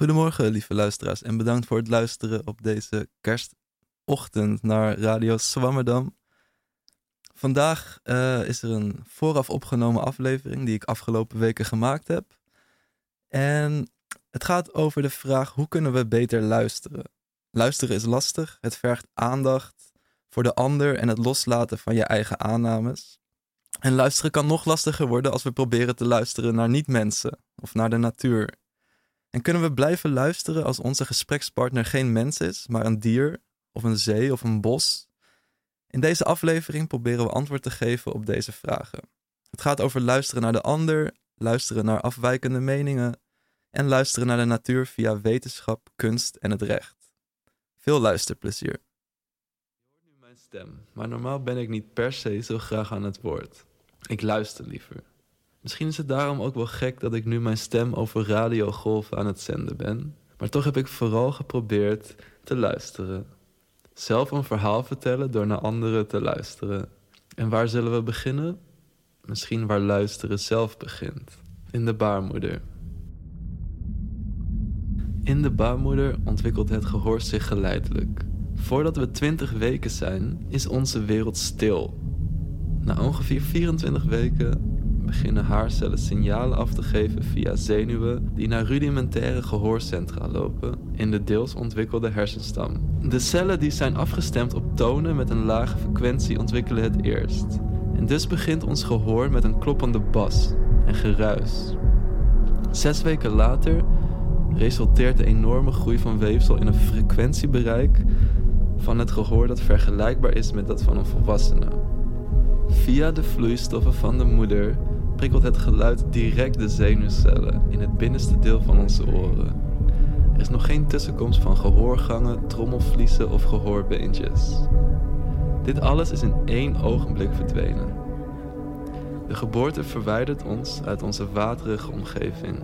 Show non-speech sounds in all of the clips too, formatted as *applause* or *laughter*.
Goedemorgen, lieve luisteraars, en bedankt voor het luisteren op deze kerstochtend naar Radio Zwammerdam. Vandaag eh, is er een vooraf opgenomen aflevering die ik afgelopen weken gemaakt heb. En het gaat over de vraag: hoe kunnen we beter luisteren? Luisteren is lastig, het vergt aandacht voor de ander en het loslaten van je eigen aannames. En luisteren kan nog lastiger worden als we proberen te luisteren naar niet-mensen of naar de natuur. En kunnen we blijven luisteren als onze gesprekspartner geen mens is, maar een dier of een zee of een bos? In deze aflevering proberen we antwoord te geven op deze vragen. Het gaat over luisteren naar de ander, luisteren naar afwijkende meningen en luisteren naar de natuur via wetenschap, kunst en het recht. Veel luisterplezier. Je hoort nu mijn stem, maar normaal ben ik niet per se zo graag aan het woord. Ik luister liever. Misschien is het daarom ook wel gek dat ik nu mijn stem over radiogolven aan het zenden ben, maar toch heb ik vooral geprobeerd te luisteren. Zelf een verhaal vertellen door naar anderen te luisteren. En waar zullen we beginnen? Misschien waar luisteren zelf begint. In de baarmoeder. In de baarmoeder ontwikkelt het gehoor zich geleidelijk. Voordat we 20 weken zijn, is onze wereld stil. Na ongeveer 24 weken beginnen haarcellen signalen af te geven via zenuwen die naar rudimentaire gehoorcentra lopen in de deels ontwikkelde hersenstam. De cellen die zijn afgestemd op tonen met een lage frequentie ontwikkelen het eerst. En dus begint ons gehoor met een kloppende bas en geruis. Zes weken later resulteert de enorme groei van weefsel in een frequentiebereik van het gehoor dat vergelijkbaar is met dat van een volwassene. Via de vloeistoffen van de moeder prikkelt het geluid direct de zenuwcellen in het binnenste deel van onze oren. Er is nog geen tussenkomst van gehoorgangen, trommelvliezen of gehoorbeentjes. Dit alles is in één ogenblik verdwenen. De geboorte verwijdert ons uit onze waterige omgeving.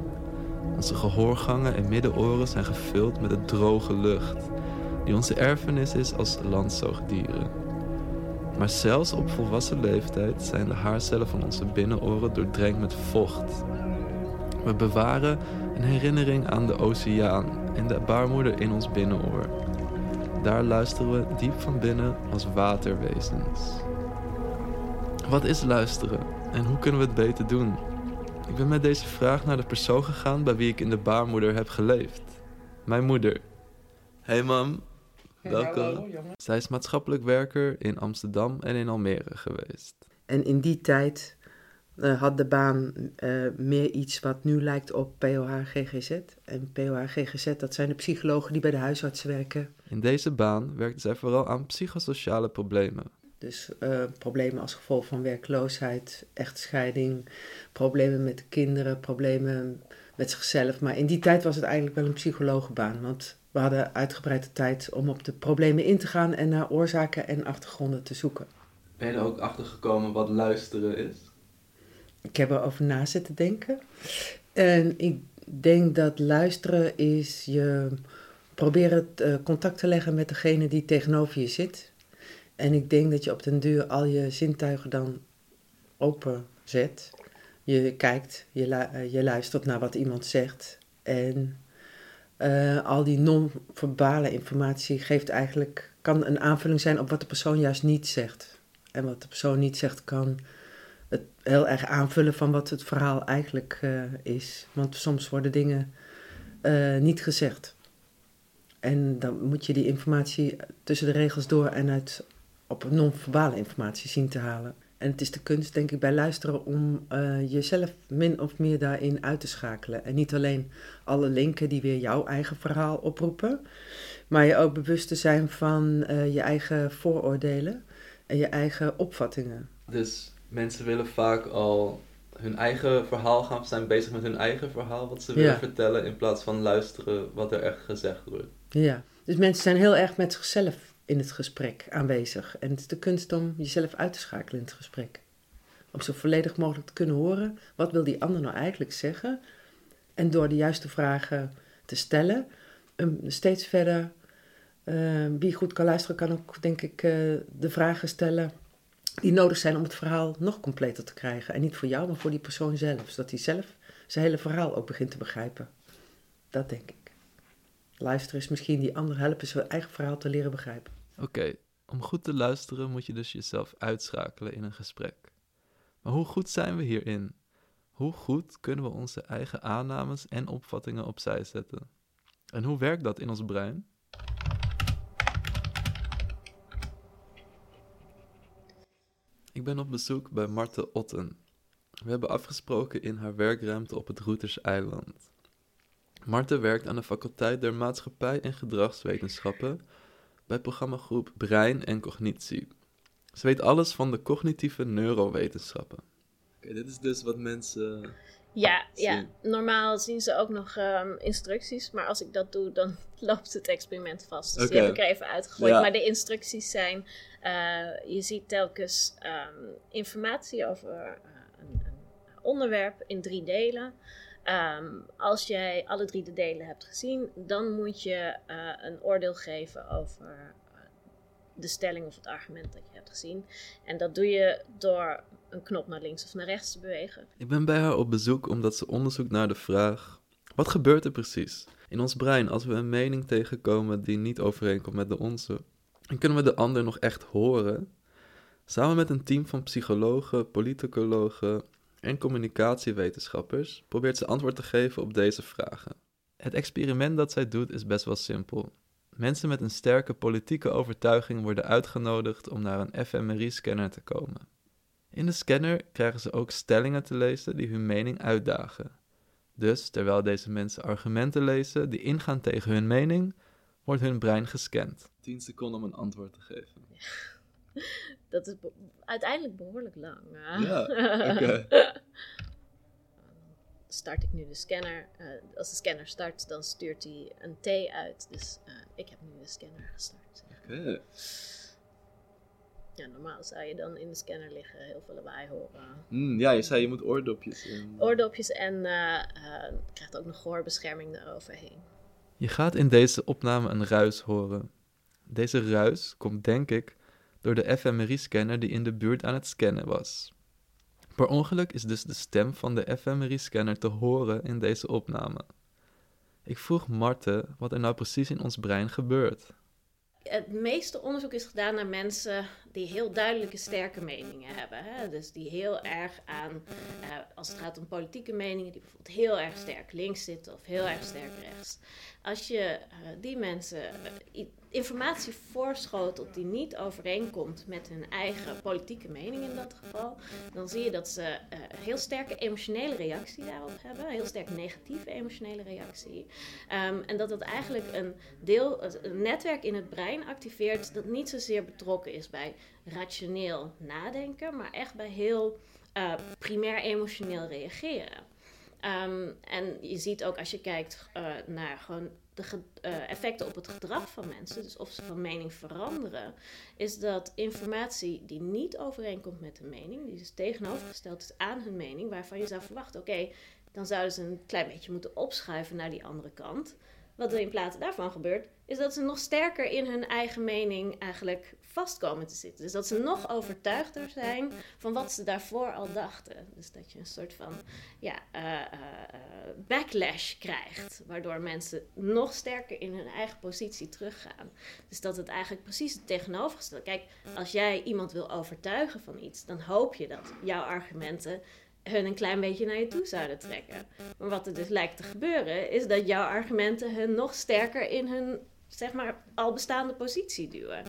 Onze gehoorgangen en middenoren zijn gevuld met de droge lucht, die onze erfenis is als landzoogdieren. Maar zelfs op volwassen leeftijd zijn de haarcellen van onze binnenoren doordrenkt met vocht. We bewaren een herinnering aan de oceaan en de baarmoeder in ons binnenoor. Daar luisteren we diep van binnen als waterwezens. Wat is luisteren en hoe kunnen we het beter doen? Ik ben met deze vraag naar de persoon gegaan bij wie ik in de baarmoeder heb geleefd. Mijn moeder. Hey mam, Welkom. Zij is maatschappelijk werker in Amsterdam en in Almere geweest. En in die tijd uh, had de baan uh, meer iets wat nu lijkt op POH-GGZ. En POH-GGZ, dat zijn de psychologen die bij de huisarts werken. In deze baan werkte zij vooral aan psychosociale problemen. Dus uh, problemen als gevolg van werkloosheid, echtscheiding, problemen met kinderen, problemen met zichzelf. Maar in die tijd was het eigenlijk wel een psychologenbaan. Want we hadden uitgebreide tijd om op de problemen in te gaan en naar oorzaken en achtergronden te zoeken. Ben je er ook achter gekomen wat luisteren is? Ik heb erover na zitten denken. En ik denk dat luisteren is je proberen uh, contact te leggen met degene die tegenover je zit. En ik denk dat je op den duur al je zintuigen dan openzet. Je kijkt, je, lu je luistert naar wat iemand zegt. En uh, al die non-verbale informatie geeft eigenlijk, kan een aanvulling zijn op wat de persoon juist niet zegt. En wat de persoon niet zegt kan het heel erg aanvullen van wat het verhaal eigenlijk uh, is. Want soms worden dingen uh, niet gezegd. En dan moet je die informatie tussen de regels door en uit op non-verbale informatie zien te halen. En het is de kunst, denk ik, bij luisteren om uh, jezelf min of meer daarin uit te schakelen. En niet alleen alle linken die weer jouw eigen verhaal oproepen, maar je ook bewust te zijn van uh, je eigen vooroordelen en je eigen opvattingen. Dus mensen willen vaak al hun eigen verhaal gaan, zijn bezig met hun eigen verhaal, wat ze willen ja. vertellen, in plaats van luisteren wat er echt gezegd wordt. Ja, dus mensen zijn heel erg met zichzelf in het gesprek aanwezig. En het is de kunst om jezelf uit te schakelen in het gesprek. Om zo volledig mogelijk te kunnen horen, wat wil die ander nou eigenlijk zeggen? En door de juiste vragen te stellen, um, steeds verder, uh, wie goed kan luisteren, kan ook, denk ik, uh, de vragen stellen die nodig zijn om het verhaal nog completer te krijgen. En niet voor jou, maar voor die persoon zelf. Zodat hij zelf zijn hele verhaal ook begint te begrijpen. Dat denk ik. Luisteren is misschien die ander helpen zijn eigen verhaal te leren begrijpen. Oké, om goed te luisteren moet je dus jezelf uitschakelen in een gesprek. Maar hoe goed zijn we hierin? Hoe goed kunnen we onze eigen aannames en opvattingen opzij zetten? En hoe werkt dat in ons brein? Ik ben op bezoek bij Marte Otten. We hebben afgesproken in haar werkruimte op het Routers-eiland. Marte werkt aan de faculteit der Maatschappij en Gedragswetenschappen bij programmagroep Brein en Cognitie. Ze weet alles van de cognitieve neurowetenschappen. Oké, dit is dus wat mensen. Ja, zien. ja, normaal zien ze ook nog ehm, instructies, maar als ik dat doe, dan *laughs* loopt het experiment vast. Dus die heb ik er even uitgegooid. Ja. Maar de instructies zijn, eh, je ziet telkens ehm, informatie over eh, een, een onderwerp in drie delen. Ehm, als jij alle drie de delen hebt gezien, dan moet je eh, een oordeel geven over eh, de stelling of het argument dat je hebt gezien. En dat doe je door een knop naar links of naar rechts te bewegen. Ik ben bij haar op bezoek omdat ze onderzoekt naar de vraag: wat gebeurt er precies in ons brein als we een mening tegenkomen die niet overeenkomt met de onze? En kunnen we de ander nog echt horen? Samen met een team van psychologen, politicologen en communicatiewetenschappers probeert ze antwoord te geven op deze vragen. Het experiment dat zij doet is best wel simpel. Mensen met een sterke politieke overtuiging worden uitgenodigd om naar een fMRI-scanner te komen. In de scanner krijgen ze ook stellingen te lezen die hun mening uitdagen. Dus terwijl deze mensen argumenten lezen die ingaan tegen hun mening, wordt hun brein gescand. 10 seconden om een antwoord te geven. *laughs* Dat is be- uiteindelijk behoorlijk lang. hè? Ja, *laughs* oké. Start ik nu de scanner. eh, als de scanner start, dan stuurt hij een T uit. Dus eh, ik heb nu de scanner gestart. Oké. Ja, normaal zou je dan in de scanner liggen, heel veel lawaai horen. Hmm, ja, je zei je moet oordopjes in. Oordopjes en eh eh, krijgt ook nog gehoorbescherming eroverheen. Je gaat in deze opname een ruis horen. Deze ruis komt, denk ik, door de fMRI-scanner die in de buurt aan het scannen was. Per ongeluk is dus de stem van de fMRI-scanner te horen in deze opname. Ik vroeg Marte wat er nou precies in ons brein gebeurt. Het meeste onderzoek is gedaan naar mensen die heel duidelijke sterke meningen hebben. Hè? Dus die heel erg aan, eh, als het gaat om politieke meningen, die bijvoorbeeld heel erg sterk links zitten of heel erg sterk rechts. Als je eh, die mensen eh, informatie voorschotelt die niet overeenkomt met hun eigen politieke mening in dat geval, dan zie je dat ze eh, een heel sterke emotionele reactie daarop hebben. Een heel sterk negatieve emotionele reactie. Ehm, en dat dat eigenlijk een deel, een netwerk in het brein activeert dat niet zozeer betrokken is bij rationeel nadenken, maar echt bij heel eh, primair emotioneel reageren. Ehm, en je ziet ook als je kijkt eh, naar gewoon de eh, effecten op het gedrag van mensen, dus of ze van mening veranderen, is dat informatie die niet overeenkomt met de mening, die dus tegenovergesteld is aan hun mening, waarvan je zou verwachten, oké, dan zouden ze een klein beetje moeten opschuiven naar die andere kant. Wat er in plaats daarvan gebeurt, is dat ze nog sterker in hun eigen mening eigenlijk vast komen te zitten. Dus dat ze nog overtuigder zijn van wat ze daarvoor al dachten. Dus dat je een soort van ja, eh, eh, backlash krijgt, waardoor mensen nog sterker in hun eigen positie teruggaan. Dus dat het eigenlijk precies het tegenovergestelde. Kijk, als jij iemand wil overtuigen van iets, dan hoop je dat jouw argumenten hun een klein beetje naar je toe zouden trekken. Maar wat er dus lijkt te gebeuren, is dat jouw argumenten hun nog sterker in hun, zeg maar, al bestaande positie duwen.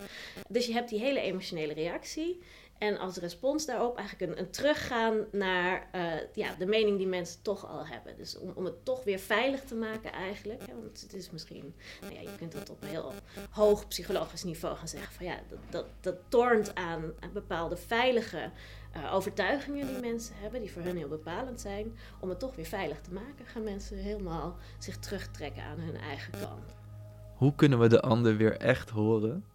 Dus je hebt die hele emotionele reactie. En als respons daarop eigenlijk een, teruggaan naar eh, ja, de mening die mensen toch al hebben. Dus om, om het toch weer veilig te maken eigenlijk. Hè, want het is misschien, nou ja, je kunt dat op een heel hoog psychologisch niveau gaan zeggen. Van ja, dat, dat, dat tornt aan, bepaalde veilige eh, overtuigingen die mensen hebben. Die voor hun heel bepalend zijn. Om het toch weer veilig te maken gaan mensen helemaal zich terugtrekken aan hun eigen kant. Hoe kunnen we de ander weer echt horen?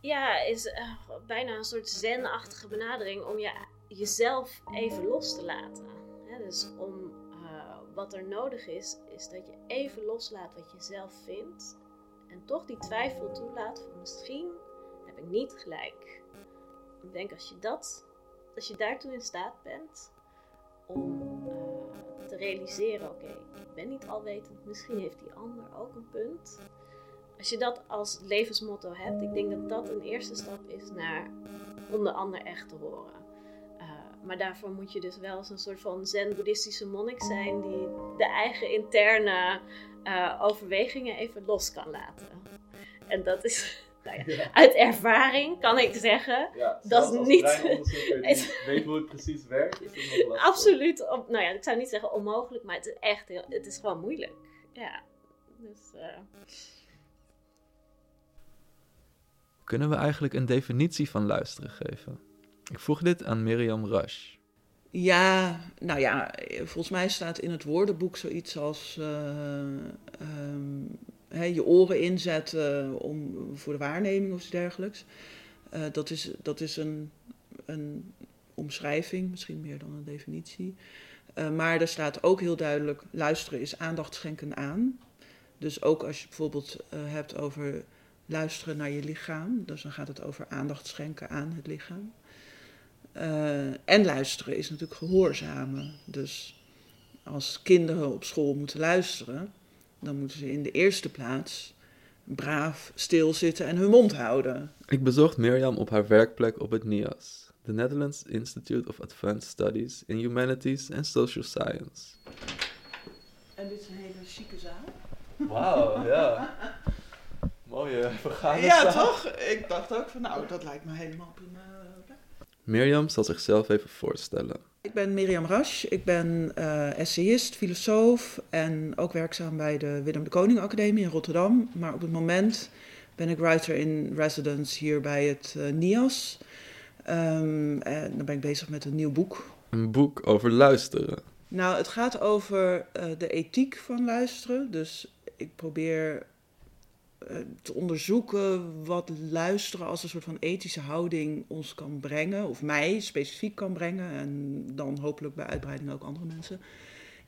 Ja, is eh, bijna een soort zen-achtige benadering om je, jezelf even los te laten. Dus om eh, wat er nodig is, is dat je even loslaat wat je zelf vindt. En toch die twijfel toelaat van misschien heb ik niet gelijk. Ik denk als je dat, als je daartoe in staat bent om eh, te te realiseren: oké, ik ben niet alwetend, misschien heeft die ander ook een punt. Als je dat als levensmotto hebt, ik denk dat dat een eerste stap is naar om de ander echt te horen. Uh, maar daarvoor moet je dus wel eens een soort van zen-boeddhistische monnik zijn die de eigen interne uh, overwegingen even los kan laten. En dat is *laughs* nou ja, uit ervaring kan ik zeggen, ja, dat is niet. weet hoe het precies werkt, is het nog Absoluut, op, nou ja, ik zou niet zeggen onmogelijk, maar het is echt heel, het is gewoon moeilijk. Ja, dus. Uh... Kunnen we eigenlijk een definitie van luisteren geven? Ik vroeg dit aan Mirjam Rush. Ja, nou ja, volgens mij staat in het woordenboek zoiets als uh, um, je oren inzetten om, voor de waarneming of iets dergelijks. Uh, dat is, dat is een, een omschrijving, misschien meer dan een definitie. Uh, maar er staat ook heel duidelijk: luisteren is aandacht schenken aan. Dus ook als je bijvoorbeeld hebt over luisteren naar je lichaam, dus dan gaat het over aandacht schenken aan het lichaam. Uh, en luisteren is natuurlijk gehoorzamen. Dus als kinderen op school moeten luisteren, dan moeten ze in de eerste plaats braaf stilzitten en hun mond houden. Ik bezocht Mirjam op haar werkplek op het NIAS, the Netherlands Institute of Advanced Studies in Humanities and Social Science. En dit is een hele chique zaal. Wauw, ja. *laughs* Mooie vergadering. Ja, toch? Ik dacht ook van, nou, dat lijkt me helemaal prima. Mirjam zal zichzelf even voorstellen. Ik ben Mirjam Rasch, ik ben uh, essayist, filosoof en ook werkzaam bij de Willem de Koning Academie in Rotterdam. Maar op het moment ben ik writer in residence hier bij het uh, NIAS. Um, en dan ben ik bezig met een nieuw boek. Een boek over luisteren. Nou, het gaat over uh, de ethiek van luisteren. Dus ik probeer eh, te onderzoeken wat luisteren als een soort van ethische houding ons kan brengen, of mij specifiek kan brengen, en dan hopelijk bij uitbreiding ook andere mensen,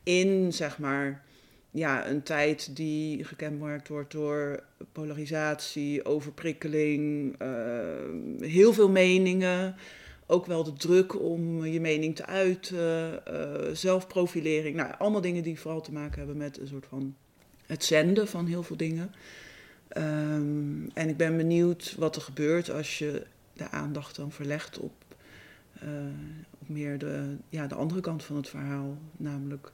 in zeg maar ja, een tijd die gekenmerkt wordt door polarisatie, overprikkeling, uh, heel veel meningen. Ook wel de druk om je mening te uiten, uh, zelfprofilering. Nou, allemaal dingen die vooral te maken hebben met een soort van het zenden van heel veel dingen. Um, en ik ben benieuwd wat er gebeurt als je de aandacht dan verlegt op, uh, op meer de, ja, de andere kant van het verhaal. Namelijk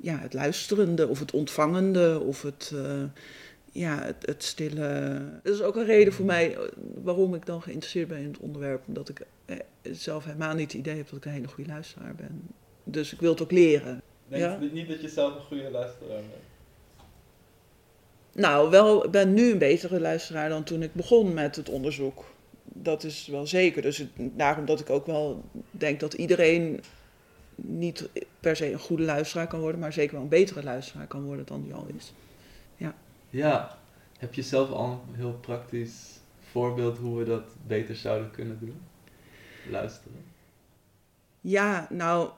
ja, het luisterende of het ontvangende of het, uh, ja, het, het, stille. Dat is ook een reden voor mij eh, waarom ik dan geïnteresseerd ben in het onderwerp. Omdat ik zelf helemaal niet het idee heb dat ik een hele goede luisteraar ben. Dus ik wil het ook leren. Ja? niet dat je zelf een goede luisteraar bent? Nou, wel, ik ben nu een betere luisteraar dan toen ik begon met het onderzoek. Dat is wel zeker. Dus daarom dat ik ook wel denk dat iedereen niet per se een goede luisteraar kan worden, maar zeker wel een betere luisteraar kan worden dan die al is. Ja. Ja. Heb je zelf al een heel praktisch voorbeeld hoe we dat beter zouden kunnen doen? Luisteren. Ja, nou,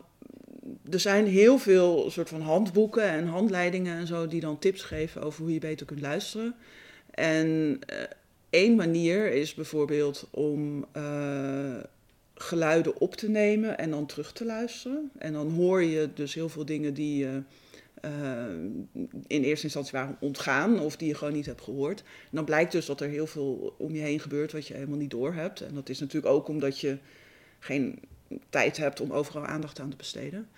er zijn heel veel soort van handboeken en handleidingen en zo die dan tips geven over hoe je beter kunt luisteren. En uh, één manier is bijvoorbeeld om uh, geluiden op te nemen en dan terug te luisteren. En dan hoor je dus heel veel dingen die je uh, in eerste instantie waren ontgaan of die je gewoon niet hebt gehoord. En dan blijkt dus dat er heel veel om je heen gebeurt wat je helemaal niet door hebt. En dat is natuurlijk ook omdat je geen tijd hebt om overal aandacht aan te besteden.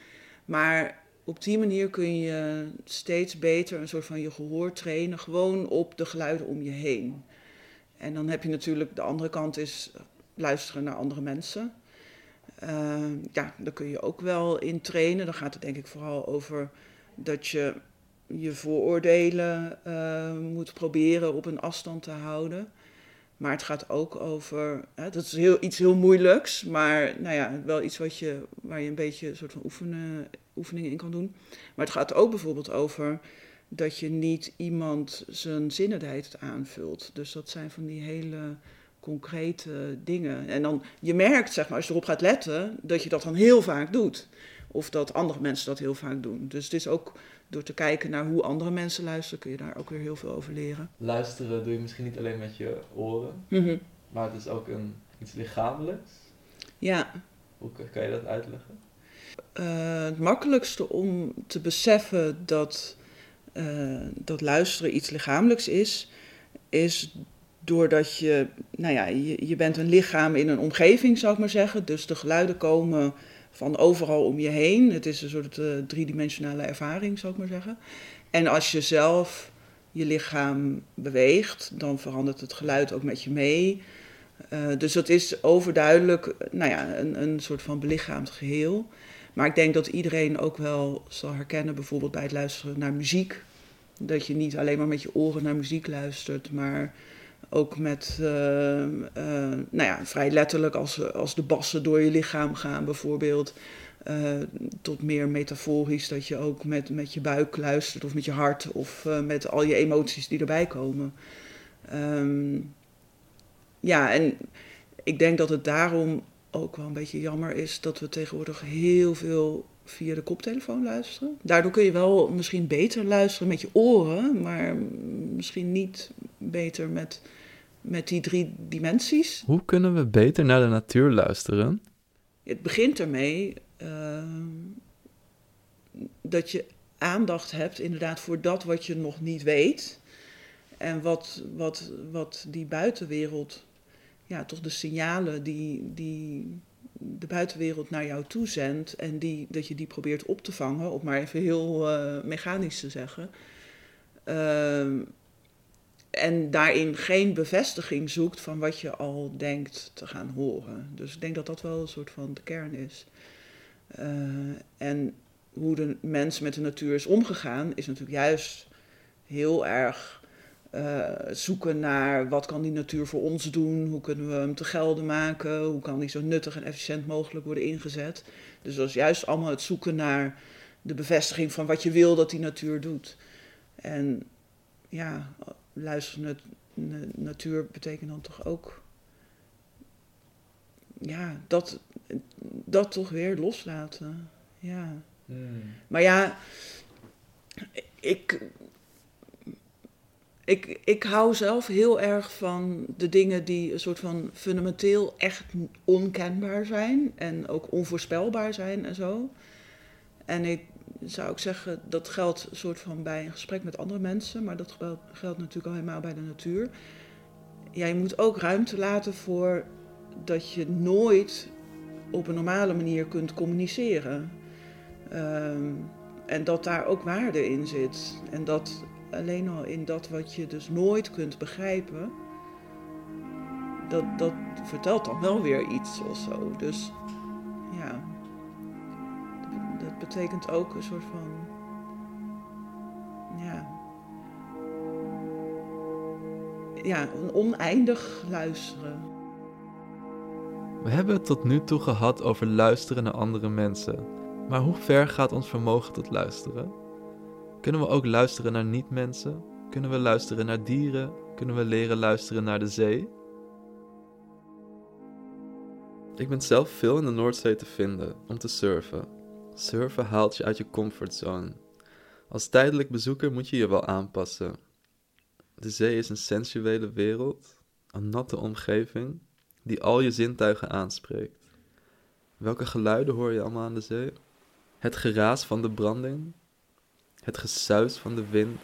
Maar op die manier kun je steeds beter een soort van je gehoor trainen, gewoon op de geluiden om je heen. En dan heb je natuurlijk de andere kant is luisteren naar andere mensen. Uh, ja, daar kun je ook wel in trainen. Dan gaat het denk ik vooral over dat je je vooroordelen uh, moet proberen op een afstand te houden. Maar het gaat ook over, hè, dat is heel, iets heel moeilijks, maar nou ja, wel iets wat je, waar je een beetje een soort van oefenen, oefeningen in kan doen. Maar het gaat ook bijvoorbeeld over dat je niet iemand zijn zinnenheid aanvult. Dus dat zijn van die hele concrete dingen. En dan, je merkt, zeg maar, als je erop gaat letten, dat je dat dan heel vaak doet. Of dat andere mensen dat heel vaak doen. Dus het is ook door te kijken naar hoe andere mensen luisteren, kun je daar ook weer heel veel over leren. Luisteren doe je misschien niet alleen met je oren, mm-hmm. maar het is ook een, iets lichamelijks. Ja. Hoe kan je dat uitleggen? Uh, het makkelijkste om te beseffen dat, uh, dat luisteren iets lichamelijks is, is doordat je, nou ja, je, je bent een lichaam in een omgeving, zou ik maar zeggen. Dus de geluiden komen van overal om je heen. Het is een soort uh, driedimensionale ervaring, zou ik maar zeggen. En als je zelf je lichaam beweegt, dan verandert het geluid ook met je mee. Uh, dus dat is overduidelijk nou ja, een, een soort van belichaamd geheel. Maar ik denk dat iedereen ook wel zal herkennen, bijvoorbeeld bij het luisteren naar muziek. Dat je niet alleen maar met je oren naar muziek luistert, maar ook met, uh, uh, nou ja, vrij letterlijk als, als de bassen door je lichaam gaan bijvoorbeeld. Uh, tot meer metaforisch dat je ook met, met je buik luistert of met je hart of met al je emoties die erbij komen. Um, ja, en ik denk dat het daarom ook wel een beetje jammer is dat we tegenwoordig heel veel via de koptelefoon luisteren. Daardoor kun je wel misschien beter luisteren met je oren, maar misschien niet beter met, met die drie dimensies. Hoe kunnen we beter naar de natuur luisteren? Het begint ermee uh, dat je aandacht hebt inderdaad voor dat wat je nog niet weet. En wat, wat, wat die buitenwereld ja, toch de signalen die, die de buitenwereld naar jou toezendt en die, dat je die probeert op te vangen, om maar even heel uh, mechanisch te zeggen. Uh, en daarin geen bevestiging zoekt van wat je al denkt te gaan horen. Dus ik denk dat dat wel een soort van de kern is. Uh, en hoe de mens met de natuur is omgegaan, is natuurlijk juist heel erg uh, zoeken naar wat kan die natuur voor ons doen, hoe kunnen we hem te gelden maken, hoe kan die zo nuttig en efficiënt mogelijk worden ingezet. Dus dat is juist allemaal het zoeken naar de bevestiging van wat je wil dat die natuur doet. En ja, luisteren naar natuur betekent dan toch ook ja, dat, dat toch weer loslaten. Ja. Hmm. Maar ja, ik, ik, ik hou zelf heel erg van de dingen die een soort van fundamenteel echt onkenbaar zijn en ook onvoorspelbaar zijn en zo. En ik zou ook zeggen, dat geldt een soort van bij een gesprek met andere mensen, maar dat geldt natuurlijk al helemaal bij de natuur. Ja, je moet ook ruimte laten voor dat je nooit op een normale manier kunt communiceren. Um, en dat daar ook waarde in zit. En dat alleen al in dat wat je dus nooit kunt begrijpen, dat, dat vertelt dan wel weer iets of zo. Dus ja, dat betekent ook een soort van, ja, ja, een oneindig luisteren. We hebben het tot nu toe gehad over luisteren naar andere mensen. Maar hoe ver gaat ons vermogen tot luisteren? Kunnen we ook luisteren naar niet-mensen? Kunnen we luisteren naar dieren? Kunnen we leren luisteren naar de zee? Ik ben zelf veel in de Noordzee te vinden om te surfen. Surfen haalt je uit je comfortzone. Als tijdelijk bezoeker moet je je wel aanpassen. De zee is een sensuele wereld, een natte omgeving die al je zintuigen aanspreekt. Welke geluiden hoor je allemaal aan de zee? Het geraas van de branding, het gesuis van de wind,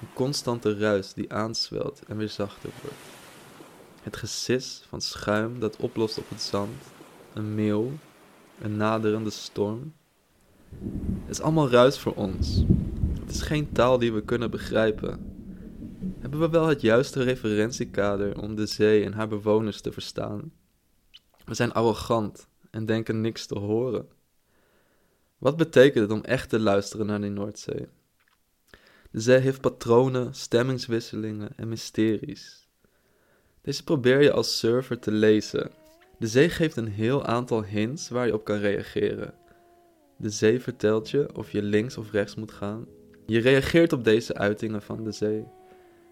een constante ruis die aanswelt en weer zachter wordt. Het gesis van schuim dat oplost op het zand, een meeuw, een naderende storm. Het is allemaal ruis voor ons. Het is geen taal die we kunnen begrijpen. Hebben we wel het juiste referentiekader om de zee en haar bewoners te verstaan? We zijn arrogant en denken niks te horen. Wat betekent het om echt te luisteren naar die Noordzee? De zee heeft patronen, stemmingswisselingen en mysteries. Deze probeer je als surfer te lezen. De zee geeft een heel aantal hints waar je op kan reageren. De zee vertelt je of je links of rechts moet gaan. Je reageert op deze uitingen van de zee,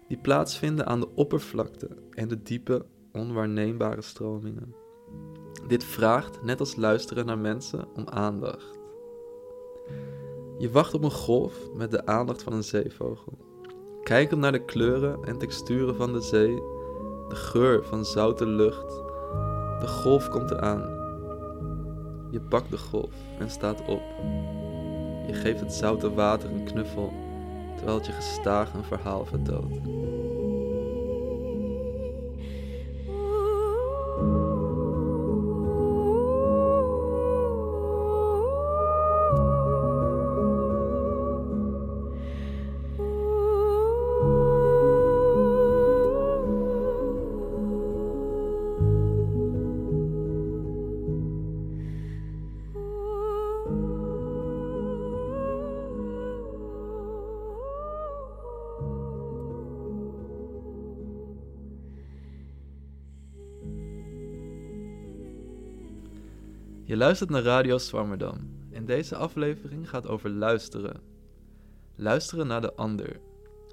die plaatsvinden aan de oppervlakte en de diepe, onwaarneembare stromingen. Dit vraagt, net als luisteren naar mensen, om aandacht. Je wacht op een golf met de aandacht van een zeevogel. Kijkend naar de kleuren en texturen van de zee, de geur van zoute lucht. De golf komt eraan. Je pakt de golf en staat op. Je geeft het zoute water een knuffel, terwijl het je gestaag een verhaal vertelt. Luistert naar Radio Swammerdam. En deze aflevering gaat over luisteren. Luisteren naar de ander.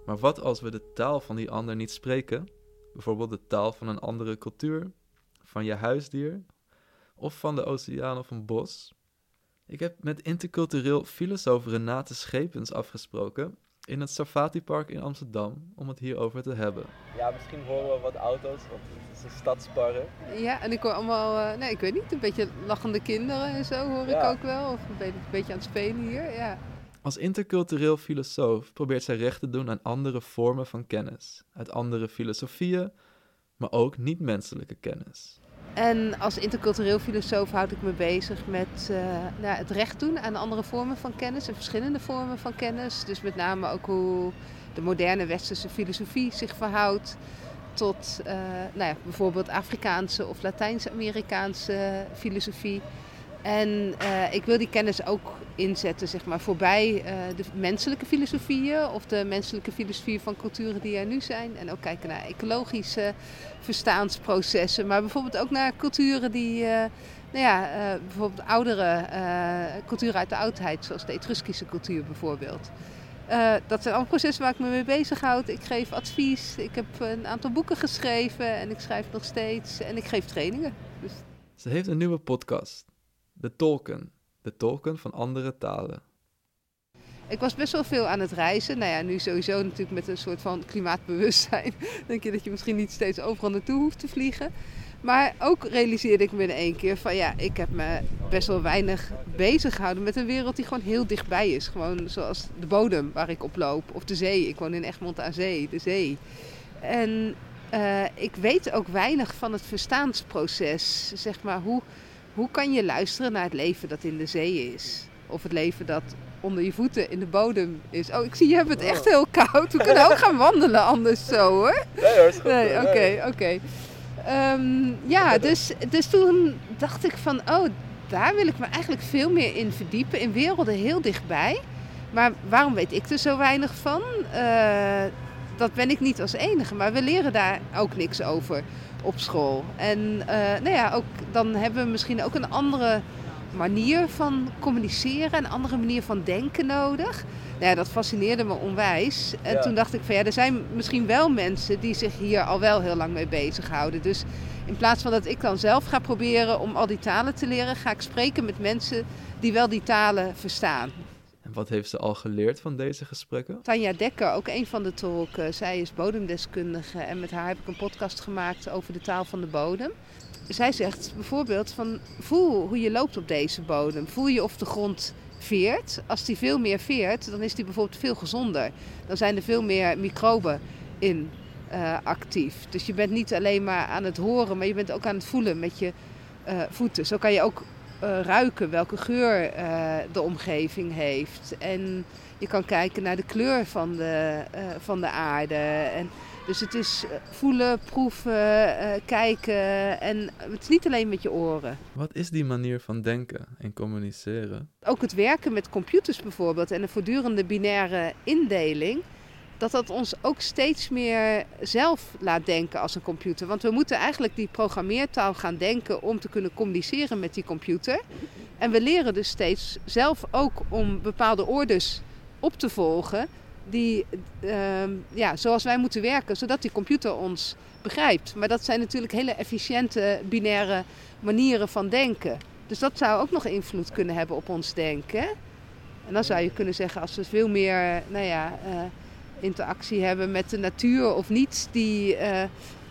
Maar wat als we de taal van die ander niet spreken? Bijvoorbeeld de taal van een andere cultuur, van je huisdier of van de oceaan of een bos? Ik heb met intercultureel filosoof Renate Schepens afgesproken in het Safati Park in Amsterdam om het hierover te hebben. Ja, misschien horen we wat auto's, want het is een stadspark. Ja, en ik hoor allemaal, uh, nee, ik weet niet, een beetje lachende kinderen en zo hoor ik ook wel. Of een beetje, een beetje aan het spelen hier, ja. Als intercultureel filosoof probeert zij recht te doen aan andere vormen van kennis, uit andere filosofieën, maar ook niet-menselijke kennis. En als intercultureel filosoof houd ik me bezig met uh, nou, het recht doen aan andere vormen van kennis en verschillende vormen van kennis. Dus met name ook hoe de moderne westerse filosofie zich verhoudt tot uh, nou ja, bijvoorbeeld Afrikaanse of Latijns-Amerikaanse filosofie. En uh, ik wil die kennis ook inzetten, zeg maar, voorbij uh, de menselijke filosofieën of de menselijke filosofie van culturen die er nu zijn. En ook kijken naar ecologische verstaansprocessen, maar bijvoorbeeld ook naar culturen die, uh, nou ja, bijvoorbeeld oudere culturen uit de oudheid, zoals de Etruskische cultuur bijvoorbeeld. dat zijn allemaal processen waar ik me mee bezighoud. Ik geef advies, ik heb een aantal boeken geschreven en ik schrijf nog steeds en ik geef trainingen. Dus... Ze heeft een nieuwe podcast. De tolken. De tolken van andere talen. Ik was best wel veel aan het reizen. Nou ja, nu sowieso natuurlijk met een soort van klimaatbewustzijn. *laughs* Denk je dat je misschien niet steeds overal naartoe hoeft te vliegen. Maar ook realiseerde ik me in één keer van ja, ik heb me best wel weinig bezig gehouden met een wereld die gewoon heel dichtbij is. Gewoon zoals de bodem waar ik op loop. Of de zee. Ik woon in Egmond aan Zee, de zee. En uh, ik weet ook weinig van het verstaansproces. Zeg maar, hoe, hoe kan je luisteren naar het leven dat in de zee is? Of het leven dat onder je voeten in de bodem is. Oh, ik zie je hebt het echt heel koud. We kunnen ook gaan wandelen anders zo hoor. Nee hoor, goed. Nee, oké, oké. Ehm, ja, dus, dus toen dacht ik van, oh, daar wil ik me eigenlijk veel meer in verdiepen. In werelden heel dichtbij. Maar waarom weet ik er zo weinig van? Uh, dat ben ik niet als enige, maar we leren daar ook niks over op school. En uh, nou ja, ook, dan hebben we misschien ook een andere manier van communiceren, een andere manier van denken nodig. Nou ja, dat fascineerde me onwijs. En ja. toen dacht ik van ja, er zijn misschien wel mensen die zich hier al wel heel lang mee bezighouden. Dus in plaats van dat ik dan zelf ga proberen om al die talen te leren, ga ik spreken met mensen die wel die talen verstaan. Wat heeft ze al geleerd van deze gesprekken? Tanja Dekker, ook een van de tolken. Zij is bodemdeskundige en met haar heb ik een podcast gemaakt over de taal van de bodem. Zij zegt bijvoorbeeld van voel hoe je loopt op deze bodem. Voel je of de grond veert. Als die veel meer veert, dan is die bijvoorbeeld veel gezonder. Dan zijn er veel meer microben in uh, actief. Dus je bent niet alleen maar aan het horen, maar je bent ook aan het voelen met je uh, voeten. Zo kan je ook uh, ruiken welke geur uh, de omgeving heeft. En je kan kijken naar de kleur van de, uh, van de aarde. En dus het is voelen, proeven, kijken. En het is niet alleen met je oren. Wat is die manier van denken en communiceren? Ook het werken met computers bijvoorbeeld en een voortdurende binaire indeling dat dat ons ook steeds meer zelf laat denken als een computer. Want we moeten eigenlijk die programmeertaal gaan denken om te kunnen communiceren met die computer. En we leren dus steeds zelf ook om bepaalde orders op te volgen. Die, uh, ja, zoals wij moeten werken, zodat die computer ons begrijpt. Maar dat zijn natuurlijk hele efficiënte binaire manieren van denken. Dus dat zou ook nog invloed kunnen hebben op ons denken. En dan zou je kunnen zeggen, als we veel meer, nou ja, uh, interactie hebben met de natuur of niet, die uh,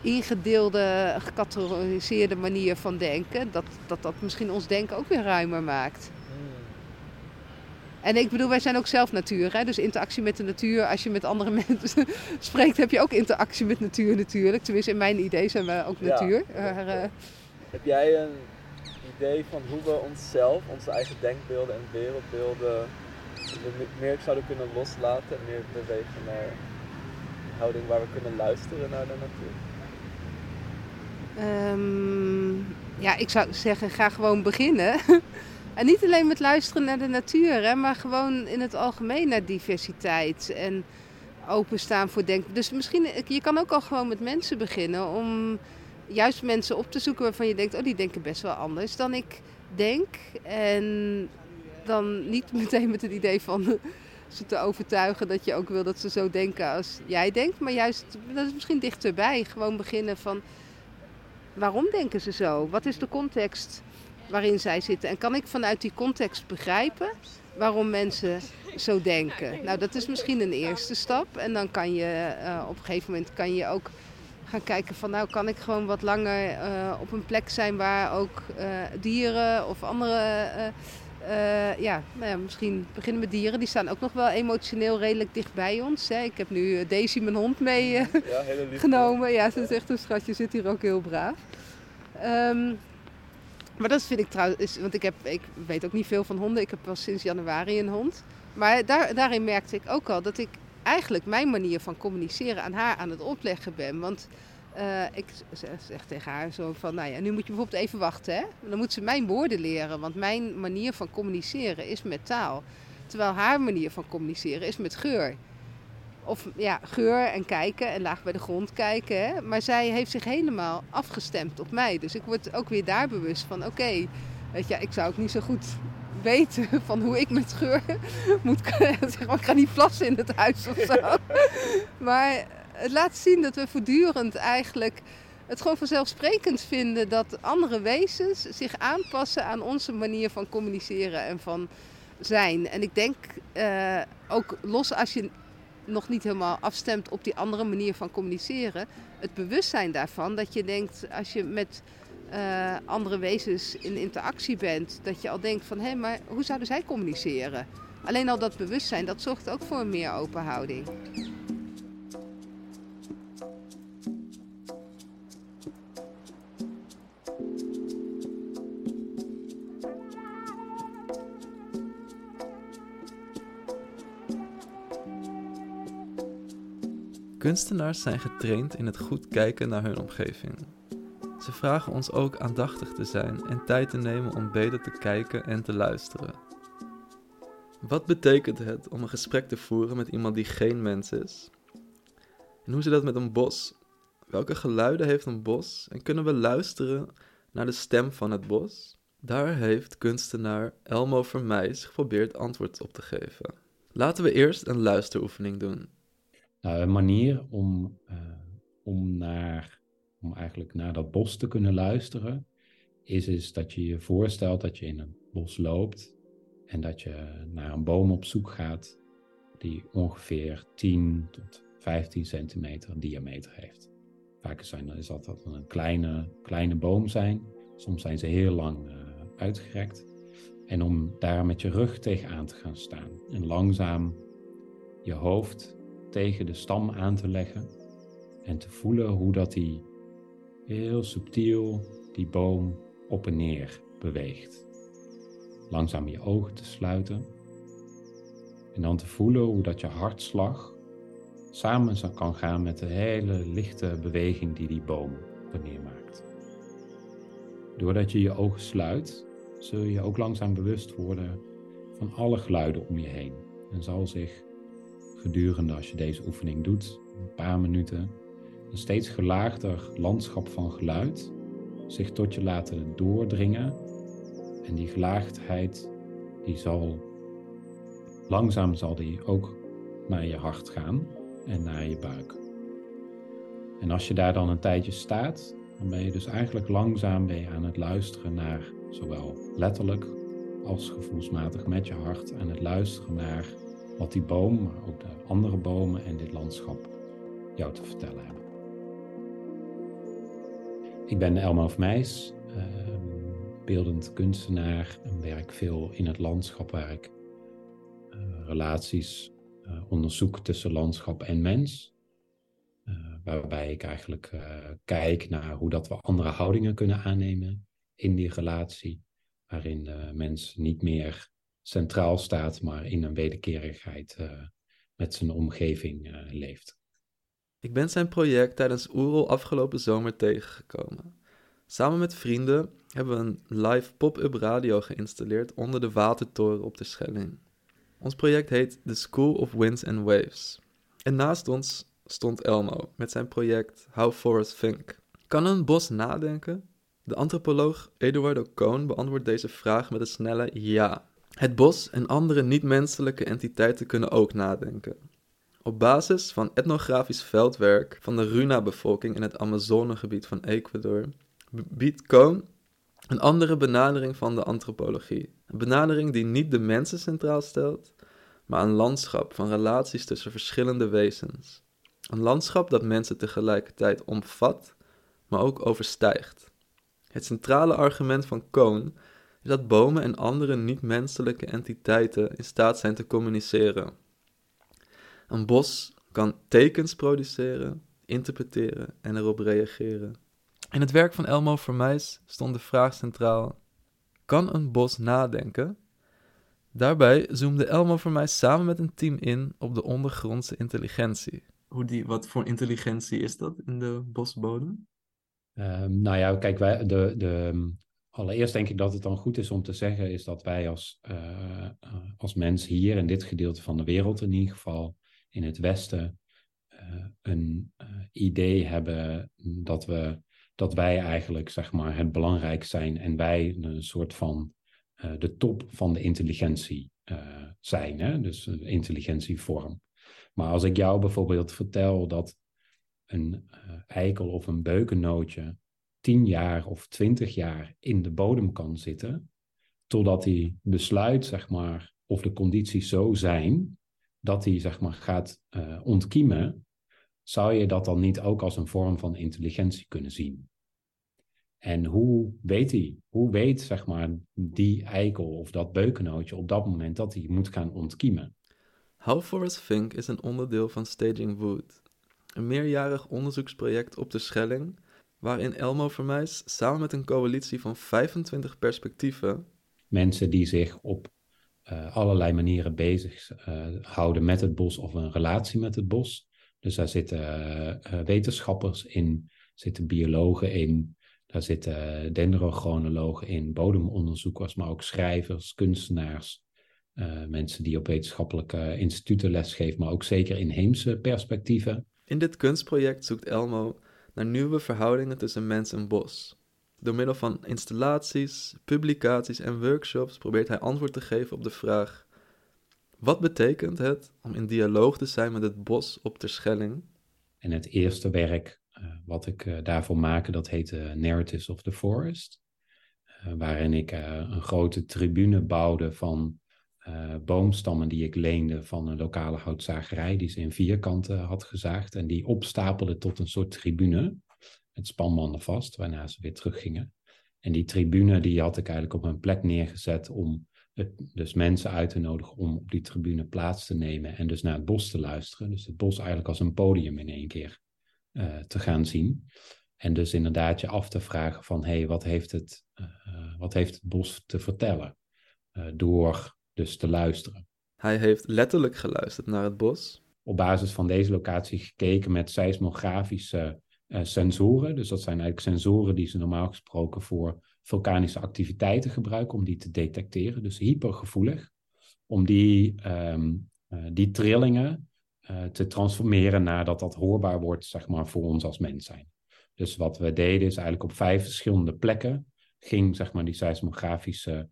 ingedeelde, gecategoriseerde manier van denken, dat, dat dat misschien ons denken ook weer ruimer maakt. En ik bedoel, wij zijn ook zelf natuur. Hè? Dus interactie met de natuur. Als je met andere *laughs* mensen spreekt, heb je ook interactie met natuur natuurlijk. Tenminste, in mijn idee zijn we ook natuur. Ja, uh, heb jij een idee van hoe we onszelf, onze eigen denkbeelden en wereldbeelden meer zouden kunnen loslaten en meer bewegen naar een houding waar we kunnen luisteren naar de natuur? Um, ja, ik zou zeggen, ga gewoon beginnen. *laughs* En niet alleen met luisteren naar de natuur, hè, maar gewoon in het algemeen naar diversiteit en openstaan voor denken. Dus misschien, je kan ook al gewoon met mensen beginnen om juist mensen op te zoeken waarvan je denkt, oh die denken best wel anders dan ik denk. En dan niet *laughs* meteen met het idee van ze te overtuigen dat je ook wil dat ze zo denken als jij denkt, maar juist, dat is misschien dichterbij. Gewoon beginnen van, waarom denken ze zo? Wat is de context? waarin zij zitten. En kan ik vanuit die context begrijpen waarom mensen zo denken? Nou, dat is misschien een eerste stap. En dan kan je uh, op een gegeven moment kan je ook gaan kijken van nou kan ik gewoon wat langer uh, op een plek zijn waar ook uh, dieren of andere. Ja, nou ja, misschien beginnen met dieren. Die staan ook nog wel emotioneel redelijk dicht bij ons. Hè. Ik heb nu Daisy, mijn hond, meegenomen. Ja, ja, ze is echt een schatje, zit hier ook heel braaf. Um, maar dat vind ik trouwens, want ik, heb, ik weet ook niet veel van honden. Ik heb pas sinds januari een hond. Maar daar, daarin merkte ik ook al dat ik eigenlijk mijn manier van communiceren aan haar aan het opleggen ben. Want uh, ik zeg tegen haar zo van, nou ja, nu moet je bijvoorbeeld even wachten. Hè? Dan moet ze mijn woorden leren, want mijn manier van communiceren is met taal. Terwijl haar manier van communiceren is met geur. Of ja, geur en kijken en laag bij de grond kijken. Hè? Maar zij heeft zich helemaal afgestemd op mij. Dus ik word ook weer daar bewust van: oké, weet je, ik zou ook niet zo goed weten *laughs* van hoe ik met geur *laughs* moet. *laughs* Zeg maar, ik ga niet plassen in het huis of zo. maar het laat zien dat we voortdurend eigenlijk het gewoon vanzelfsprekend vinden dat andere wezens zich aanpassen aan onze manier van communiceren en van zijn. En ik denk uh, ook los als je nog niet helemaal afstemt op die andere manier van communiceren. Het bewustzijn daarvan, dat je denkt als je met uh, andere wezens in interactie bent, dat je al denkt van hé, maar hoe zouden zij communiceren? Alleen al dat bewustzijn, dat zorgt ook voor een meer open Kunstenaars zijn getraind in het goed kijken naar hun omgeving. Ze vragen ons ook aandachtig te zijn en tijd te nemen om beter te kijken en te luisteren. Wat betekent het om een gesprek te voeren met iemand die geen mens is? En hoe zit dat met een bos? Welke geluiden heeft een bos en kunnen we luisteren naar de stem van het bos? Daar heeft kunstenaar Elmo Vermeijs geprobeerd antwoord op te geven. Laten we eerst een luisteroefening doen. Een manier om, uh, om, naar, om eigenlijk naar dat bos te kunnen luisteren, is, is dat je je voorstelt dat je in een bos loopt en dat je naar een boom op zoek gaat die ongeveer 10 tot 15 centimeter diameter heeft. Vaak zijn, is dat een kleine, kleine boom zijn, soms zijn ze heel lang uh, uitgerekt. En om daar met je rug tegenaan te gaan staan en langzaam je hoofd tegen de stam aan te leggen en te voelen hoe dat die heel subtiel die boom op en neer beweegt. Langzaam je ogen te sluiten en dan te voelen hoe dat je hartslag samen kan gaan met de hele lichte beweging die die boom wanneer maakt. Doordat je je ogen sluit, zul je ook langzaam bewust worden van alle geluiden om je heen en zal zich gedurende als je deze oefening doet, een paar minuten, een steeds gelaagder landschap van geluid zich tot je laten doordringen. En die gelaagdheid, die zal langzaam zal die ook naar je hart gaan en naar je buik. En als je daar dan een tijdje staat, dan ben je dus eigenlijk langzaam weer aan het luisteren naar zowel letterlijk als gevoelsmatig met je hart aan het luisteren naar wat die boom, maar ook de andere bomen en dit landschap jou te vertellen hebben. ik ben Elmo Vermeijs, uh, beeldend kunstenaar en werk veel in het landschap waar ik uh, relaties uh, onderzoek tussen landschap en mens. waarbij ik eigenlijk kijk naar hoe dat we andere houdingen kunnen aannemen in die relatie, waarin de mens niet meer centraal staat, maar in een wederkerigheid met zijn omgeving leeft. Ik ben zijn project tijdens Oerol afgelopen zomer tegengekomen. Samen met vrienden hebben we een live pop-up radio geïnstalleerd onder de watertoren op de Schelling. Ons project heet The School of Winds and Waves. En naast ons stond Elmo met zijn project How Forests Think. Kan een bos nadenken? De antropoloog Eduardo Cohn beantwoordt deze vraag met een snelle ja. Het bos en andere niet-menselijke entiteiten kunnen ook nadenken. Op basis van etnografisch veldwerk van de Runa-bevolking in het Amazonegebied van Ecuador biedt Cohn een andere benadering van de antropologie. Een benadering die niet de mensen centraal stelt, maar een landschap van relaties tussen verschillende wezens. Een landschap dat mensen tegelijkertijd omvat, maar ook overstijgt. Het centrale argument van Cohn is dat bomen en andere niet-menselijke entiteiten in staat zijn te communiceren. Een bos kan tekens produceren, interpreteren en erop reageren. In het werk van Elmo Vermeijs stond de vraag centraal: kan een bos nadenken? Daarbij zoomde Elmo Vermeijs samen met een team in op de ondergrondse intelligentie. Hoe die, wat voor intelligentie is dat in de bosbodem? Um, nou ja, kijk, wij, de, de, allereerst denk ik dat het dan goed is om te zeggen, is dat wij als, uh, als mens hier in dit gedeelte van de wereld in ieder geval in het Westen uh, een idee hebben dat, we, dat wij eigenlijk zeg maar, het belangrijk zijn en wij een soort van de top van de intelligentie zijn, hè? dus intelligentievorm. Maar als ik jou bijvoorbeeld vertel dat een eikel of een beukennootje tien jaar of twintig jaar in de bodem kan zitten, totdat hij besluit, zeg maar, of de condities zo zijn dat hij zeg maar, gaat uh, ontkiemen, zou je dat dan niet ook als een vorm van intelligentie kunnen zien? En hoe weet hij, hoe weet zeg maar, die eikel of dat beukennootje op dat moment dat hij moet gaan ontkiemen? How Forest Fink is een onderdeel van Staging Wood, een meerjarig onderzoeksproject op de Schelling, waarin Elmo Vermeijs samen met een coalitie van 25 perspectieven mensen die zich op uh, allerlei manieren bezig uh, houden met het bos of een relatie met het bos. Dus daar zitten uh, wetenschappers in, zitten biologen in, daar zitten dendrochronologen in, bodemonderzoekers, maar ook schrijvers, kunstenaars, mensen die op wetenschappelijke instituten lesgeven, maar ook zeker inheemse perspectieven. In dit kunstproject zoekt Elmo naar nieuwe verhoudingen tussen mens en bos. Door middel van installaties, publicaties en workshops probeert hij antwoord te geven op de vraag: wat betekent het om in dialoog te zijn met het bos op de Schelling? En het eerste werk uh, wat ik uh, daarvoor maak, dat heet Narratives of the Forest. Uh, waarin ik een grote tribune bouwde van boomstammen die ik leende van een lokale houtzagerij, die ze in vierkanten had gezaagd en die opstapelde tot een soort tribune met spanbanden vast, waarna ze weer teruggingen. En die tribune die had ik eigenlijk op een plek neergezet om het, dus mensen uit te nodigen om op die tribune plaats te nemen en dus naar het bos te luisteren. Dus het bos eigenlijk als een podium in één keer uh, te gaan zien. En dus inderdaad je af te vragen van, hé, hey, wat, heeft het, uh, wat heeft het bos te vertellen? Door dus te luisteren. Hij heeft letterlijk geluisterd naar het bos. Op basis van deze locatie gekeken met seismografische uh, sensoren. Dus dat zijn eigenlijk sensoren die ze normaal gesproken voor vulkanische activiteiten gebruiken om die te detecteren. Dus hypergevoelig. Om die, um, uh, die trillingen uh, te transformeren nadat dat hoorbaar wordt, zeg maar, voor ons als mens zijn. Dus wat we deden is eigenlijk op vijf verschillende plekken ging, zeg maar, die seismografische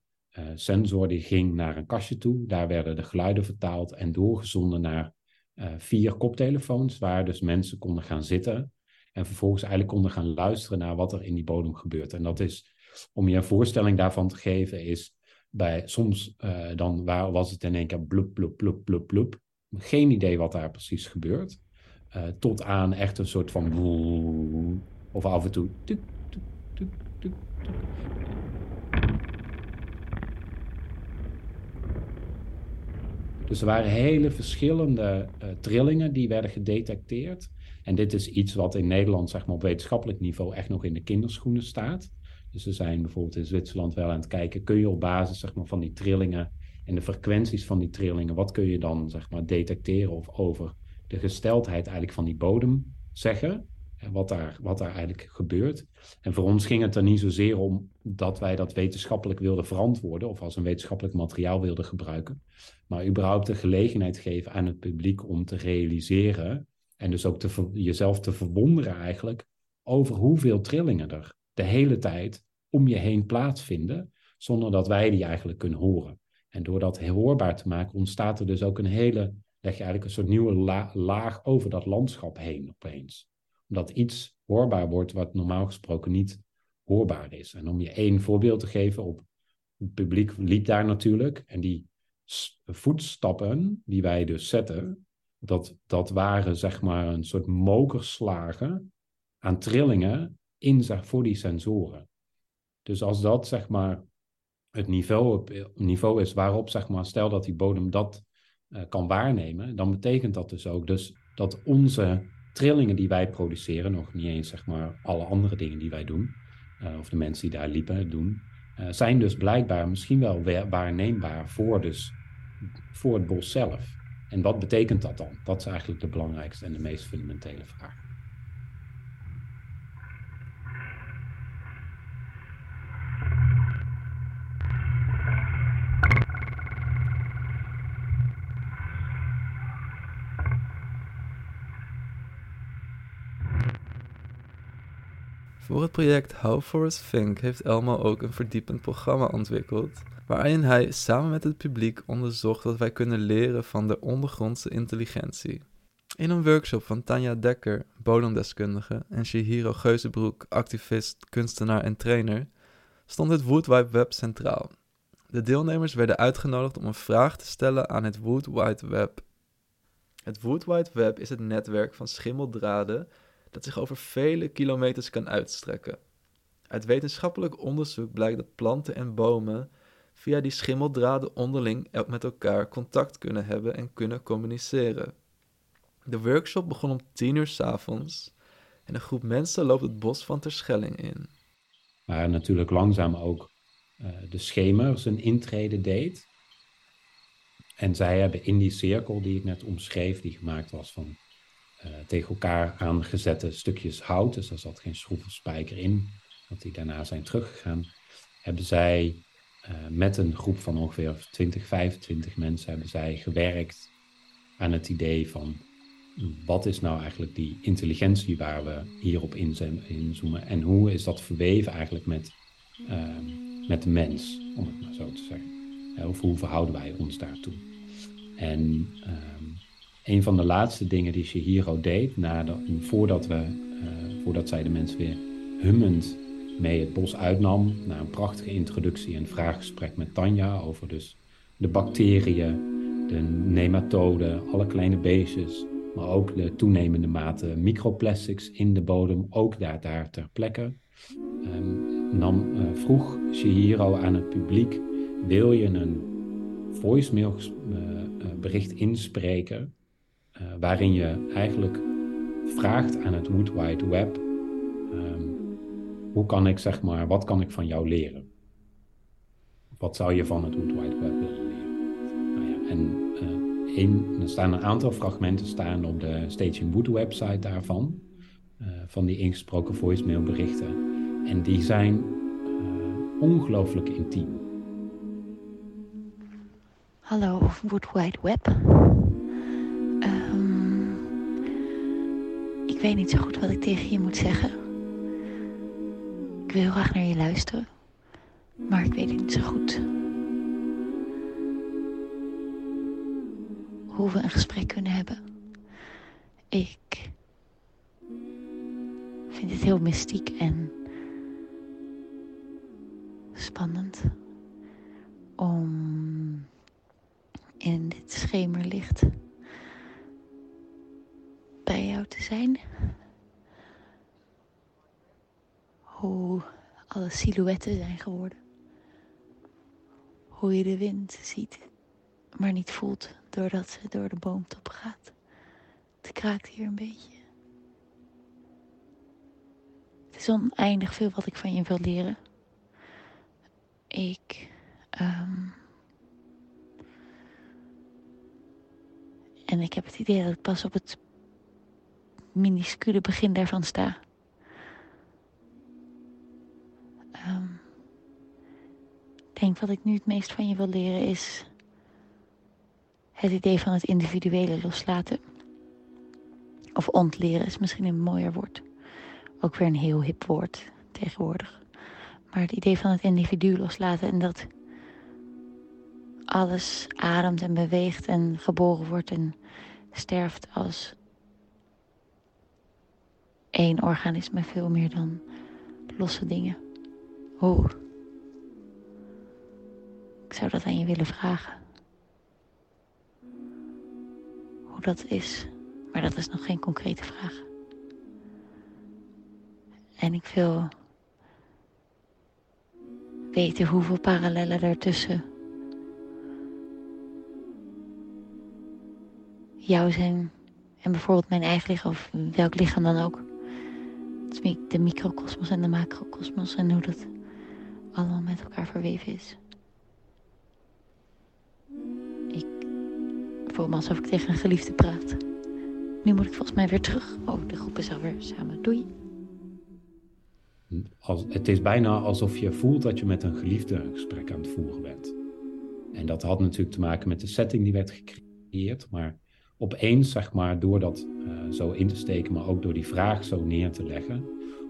sensor die ging naar een kastje toe. Daar werden de geluiden vertaald en doorgezonden naar vier koptelefoons, waar dus mensen konden gaan zitten en vervolgens eigenlijk konden gaan luisteren naar wat er in die bodem gebeurt. En dat is, om je een voorstelling daarvan te geven, is bij soms uh, dan waar was het in één keer blub, blub, blub, blub, blub. Geen idee wat daar precies gebeurt. Tot aan echt een soort van of af en toe Dus er waren hele verschillende uh, trillingen die werden gedetecteerd. En dit is iets wat in Nederland zeg maar, op wetenschappelijk niveau echt nog in de kinderschoenen staat. Dus we zijn bijvoorbeeld in Zwitserland wel aan het kijken, kun je op basis zeg maar, van die trillingen en de frequenties van die trillingen, wat kun je dan zeg maar, detecteren of over de gesteldheid eigenlijk van die bodem zeggen? Wat daar, wat daar eigenlijk gebeurt. En voor ons ging het er niet zozeer om dat wij dat wetenschappelijk wilden verantwoorden of als een wetenschappelijk materiaal wilden gebruiken, maar überhaupt de gelegenheid geven aan het publiek om te realiseren en dus ook jezelf te verwonderen eigenlijk over hoeveel trillingen er de hele tijd om je heen plaatsvinden, zonder dat wij die eigenlijk kunnen horen. En door dat hoorbaar te maken ontstaat er dus ook een hele, leg je eigenlijk een soort nieuwe laag over dat landschap heen opeens dat iets hoorbaar wordt wat normaal gesproken niet hoorbaar is. En om je één voorbeeld te geven, op het publiek liep daar natuurlijk. En die voetstappen die wij dus zetten, dat, dat waren zeg maar een soort mokerslagen aan trillingen in, voor die sensoren. Dus als dat zeg maar het niveau, niveau is waarop zeg maar, stel dat die bodem dat uh, kan waarnemen, dan betekent dat dus ook dus dat onze trillingen die wij produceren, nog niet eens zeg maar alle andere dingen die wij doen, uh, of de mensen die daar liepen doen, uh, zijn dus blijkbaar misschien wel waarneembaar voor, dus, voor het bos zelf. En wat betekent dat dan? Dat is eigenlijk de belangrijkste en de meest fundamentele vraag. Voor het project How Forest Think heeft Elmo ook een verdiepend programma ontwikkeld, waarin hij samen met het publiek onderzocht wat wij kunnen leren van de ondergrondse intelligentie. In een workshop van Tanja Dekker, bodemdeskundige, en Shihiro Geuzenbroek, activist, kunstenaar en trainer, stond het Wood Wide Web centraal. De deelnemers werden uitgenodigd om een vraag te stellen aan het Wood Wide Web. Het Wood Wide Web is het netwerk van schimmeldraden dat zich over vele kilometers kan uitstrekken. Uit wetenschappelijk onderzoek blijkt dat planten en bomen via die schimmeldraden onderling met elkaar contact kunnen hebben en kunnen communiceren. De workshop begon om tien uur s avonds en een groep mensen loopt het bos van Terschelling in. Waar natuurlijk langzaam ook uh, de schemer zijn intrede deed. En zij hebben in die cirkel die ik net omschreef, die gemaakt was van uh, tegen elkaar aangezette stukjes hout, dus er zat geen schroef of spijker in, dat die daarna zijn teruggegaan, hebben zij uh, met een groep van ongeveer 20, 25 mensen hebben zij gewerkt aan het idee van wat is nou eigenlijk die intelligentie waar we hierop inzoomen en hoe is dat verweven eigenlijk met, uh, met de mens, om het maar zo te zeggen. Of hoe verhouden wij ons daartoe? En ehm, een van de laatste dingen die Shihiro deed, voordat, we, uh, voordat zij de mensen weer hummend mee het bos uitnam, na een prachtige introductie en vraaggesprek met Tanja over dus de bacteriën, de nematoden, alle kleine beestjes, maar ook de toenemende mate microplastics in de bodem, ook daar, daar ter plekke. Um, nam, uh, vroeg Shihiro aan het publiek, wil je een voicemail uh, bericht inspreken uh, waarin je eigenlijk vraagt aan het Wood Wide Web, um, hoe kan ik zeg maar, wat kan ik van jou leren? Wat zou je van het Wood Wide Web willen leren? Nou ja, en een, er staan een aantal fragmenten staan op de Staging Wood website daarvan, uh, van die ingesproken voicemailberichten. En die zijn ongelooflijk intiem. Hallo Wood Wide Web. Ik weet niet zo goed wat ik tegen je moet zeggen. Ik wil heel graag naar je luisteren, maar ik weet niet zo goed hoe we een gesprek kunnen hebben. Ik vind het heel mystiek en spannend om in dit schemerlicht jou te zijn. Hoe alle silhouetten zijn geworden. Hoe je de wind ziet, maar niet voelt doordat ze door de boomtop gaat. Het kraakt hier een beetje. Het is oneindig veel wat ik van je wil leren. Ik. ehm, en ik heb het idee dat ik pas op het minuscule begin daarvan sta. Ehm, ik denk wat ik nu het meest van je wil leren is het idee van het individuele loslaten. Of ontleren is misschien een mooier woord. Ook weer een heel hip woord tegenwoordig. Maar het idee van het individu loslaten en dat alles ademt en beweegt en geboren wordt en sterft als één organisme veel meer dan losse dingen. Hoe? Ik zou dat aan je willen vragen. Hoe dat is, maar dat is nog geen concrete vraag. En ik wil weten hoeveel parallellen daartussen jou zijn en bijvoorbeeld mijn eigen lichaam of welk lichaam dan ook. De microcosmos en de macrocosmos en hoe dat allemaal met elkaar verweven is. Ik voel me alsof ik tegen een geliefde praat. Nu moet ik volgens mij weer terug. Oh, de groep is alweer samen. Doei. Als, het is bijna alsof je voelt dat je met een geliefde een gesprek aan het voeren bent. En dat had natuurlijk te maken met de setting die werd gecreëerd. Maar opeens, zeg maar, door dat eh, zo in te steken, maar ook door die vraag zo neer te leggen,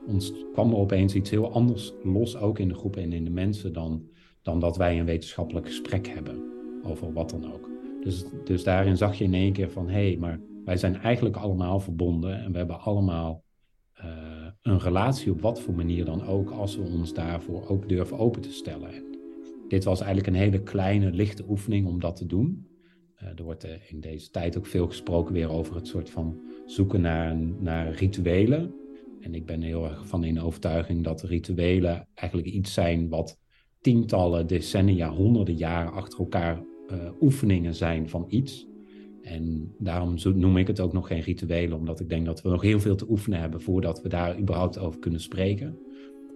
ons kwam er opeens iets heel anders los, ook in de groep en in de mensen, dan, dan dat wij een wetenschappelijk gesprek hebben over wat dan ook. Dus, dus daarin zag je in één keer van, hé, hey, maar wij zijn eigenlijk allemaal verbonden en we hebben allemaal eh, een relatie op wat voor manier dan ook, als we ons daarvoor ook durven open te stellen. En dit was eigenlijk een hele kleine, lichte oefening om dat te doen. Uh, er wordt uh, in deze tijd ook veel gesproken weer over het soort van zoeken naar, naar rituelen. En ik ben heel erg van in overtuiging dat rituelen eigenlijk iets zijn wat tientallen, decennia, honderden jaren achter elkaar uh, oefeningen zijn van iets. En daarom noem ik het ook nog geen rituelen, omdat ik denk dat we nog heel veel te oefenen hebben voordat we daar überhaupt over kunnen spreken.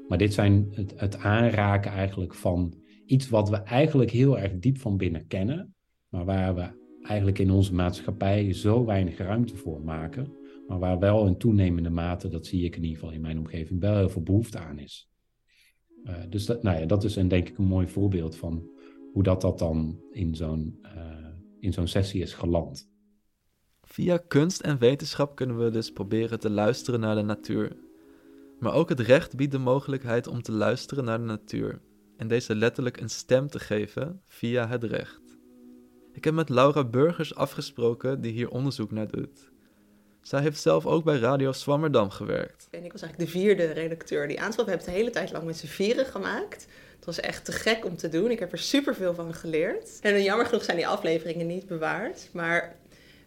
Maar dit zijn het, het aanraken eigenlijk van iets wat we eigenlijk heel erg diep van binnen kennen, maar waar we eigenlijk in onze maatschappij zo weinig ruimte voor maken, maar waar wel in toenemende mate, dat zie ik in ieder geval in mijn omgeving, wel heel veel behoefte aan is. Uh, dus dat, nou ja, dat is een, denk ik een mooi voorbeeld van hoe dat, dat dan in zo'n uh, in zo'n sessie is geland. Via kunst en wetenschap kunnen we dus proberen te luisteren naar de natuur. Maar ook het recht biedt de mogelijkheid om te luisteren naar de natuur en deze letterlijk een stem te geven via het recht. Ik heb met Laura Burgers afgesproken die hier onderzoek naar doet. Zij heeft zelf ook bij Radio Swammerdam gewerkt. En ik was eigenlijk de vierde redacteur die aanschaf. We hebben het de hele tijd lang met z'n vieren gemaakt. Het was echt te gek om te doen. Ik heb er superveel van geleerd. En jammer genoeg zijn die afleveringen niet bewaard. Maar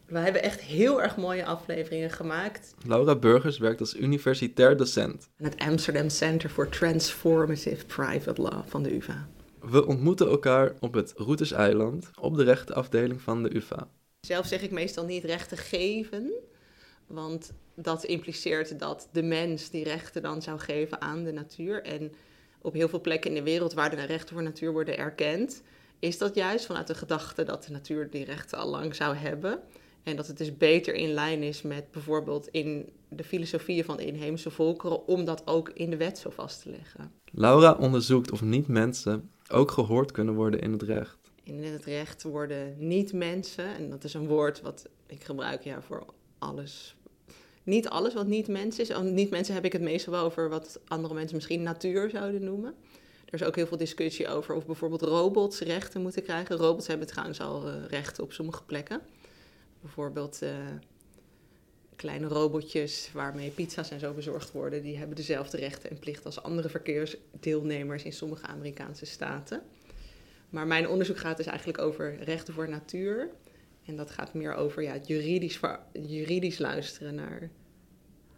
we hebben echt heel erg mooie afleveringen gemaakt. Laura Burgers werkt als universitair docent. En het Amsterdam Center for Transformative Private Law van de UvA. We ontmoeten elkaar op het Routeseiland op de rechtenafdeling van de UvA. Zelf zeg ik meestal niet rechten geven, want dat impliceert dat de mens die rechten dan zou geven aan de natuur. En op heel veel plekken in de wereld waar de rechten voor natuur worden erkend, is dat juist vanuit de gedachte dat de natuur die rechten al lang zou hebben. En dat het dus beter in lijn is met bijvoorbeeld in de filosofieën van de inheemse volkeren, om dat ook in de wet zo vast te leggen. Laura onderzoekt of niet-mensen ook gehoord kunnen worden in het recht. In het recht worden niet-mensen, en dat is een woord wat ik gebruik ja, voor alles. Niet alles wat niet-mens is. Niet-mensen heb ik het meestal wel over wat andere mensen misschien natuur zouden noemen. Er is ook heel veel discussie over of bijvoorbeeld robots rechten moeten krijgen. Robots hebben trouwens al uh, rechten op sommige plekken. Bijvoorbeeld uh, kleine robotjes waarmee pizza's en zo bezorgd worden. Die hebben dezelfde rechten en plichten als andere verkeersdeelnemers in sommige Amerikaanse staten. Maar mijn onderzoek gaat dus eigenlijk over rechten voor natuur. En dat gaat meer over ja, juridisch, juridisch luisteren naar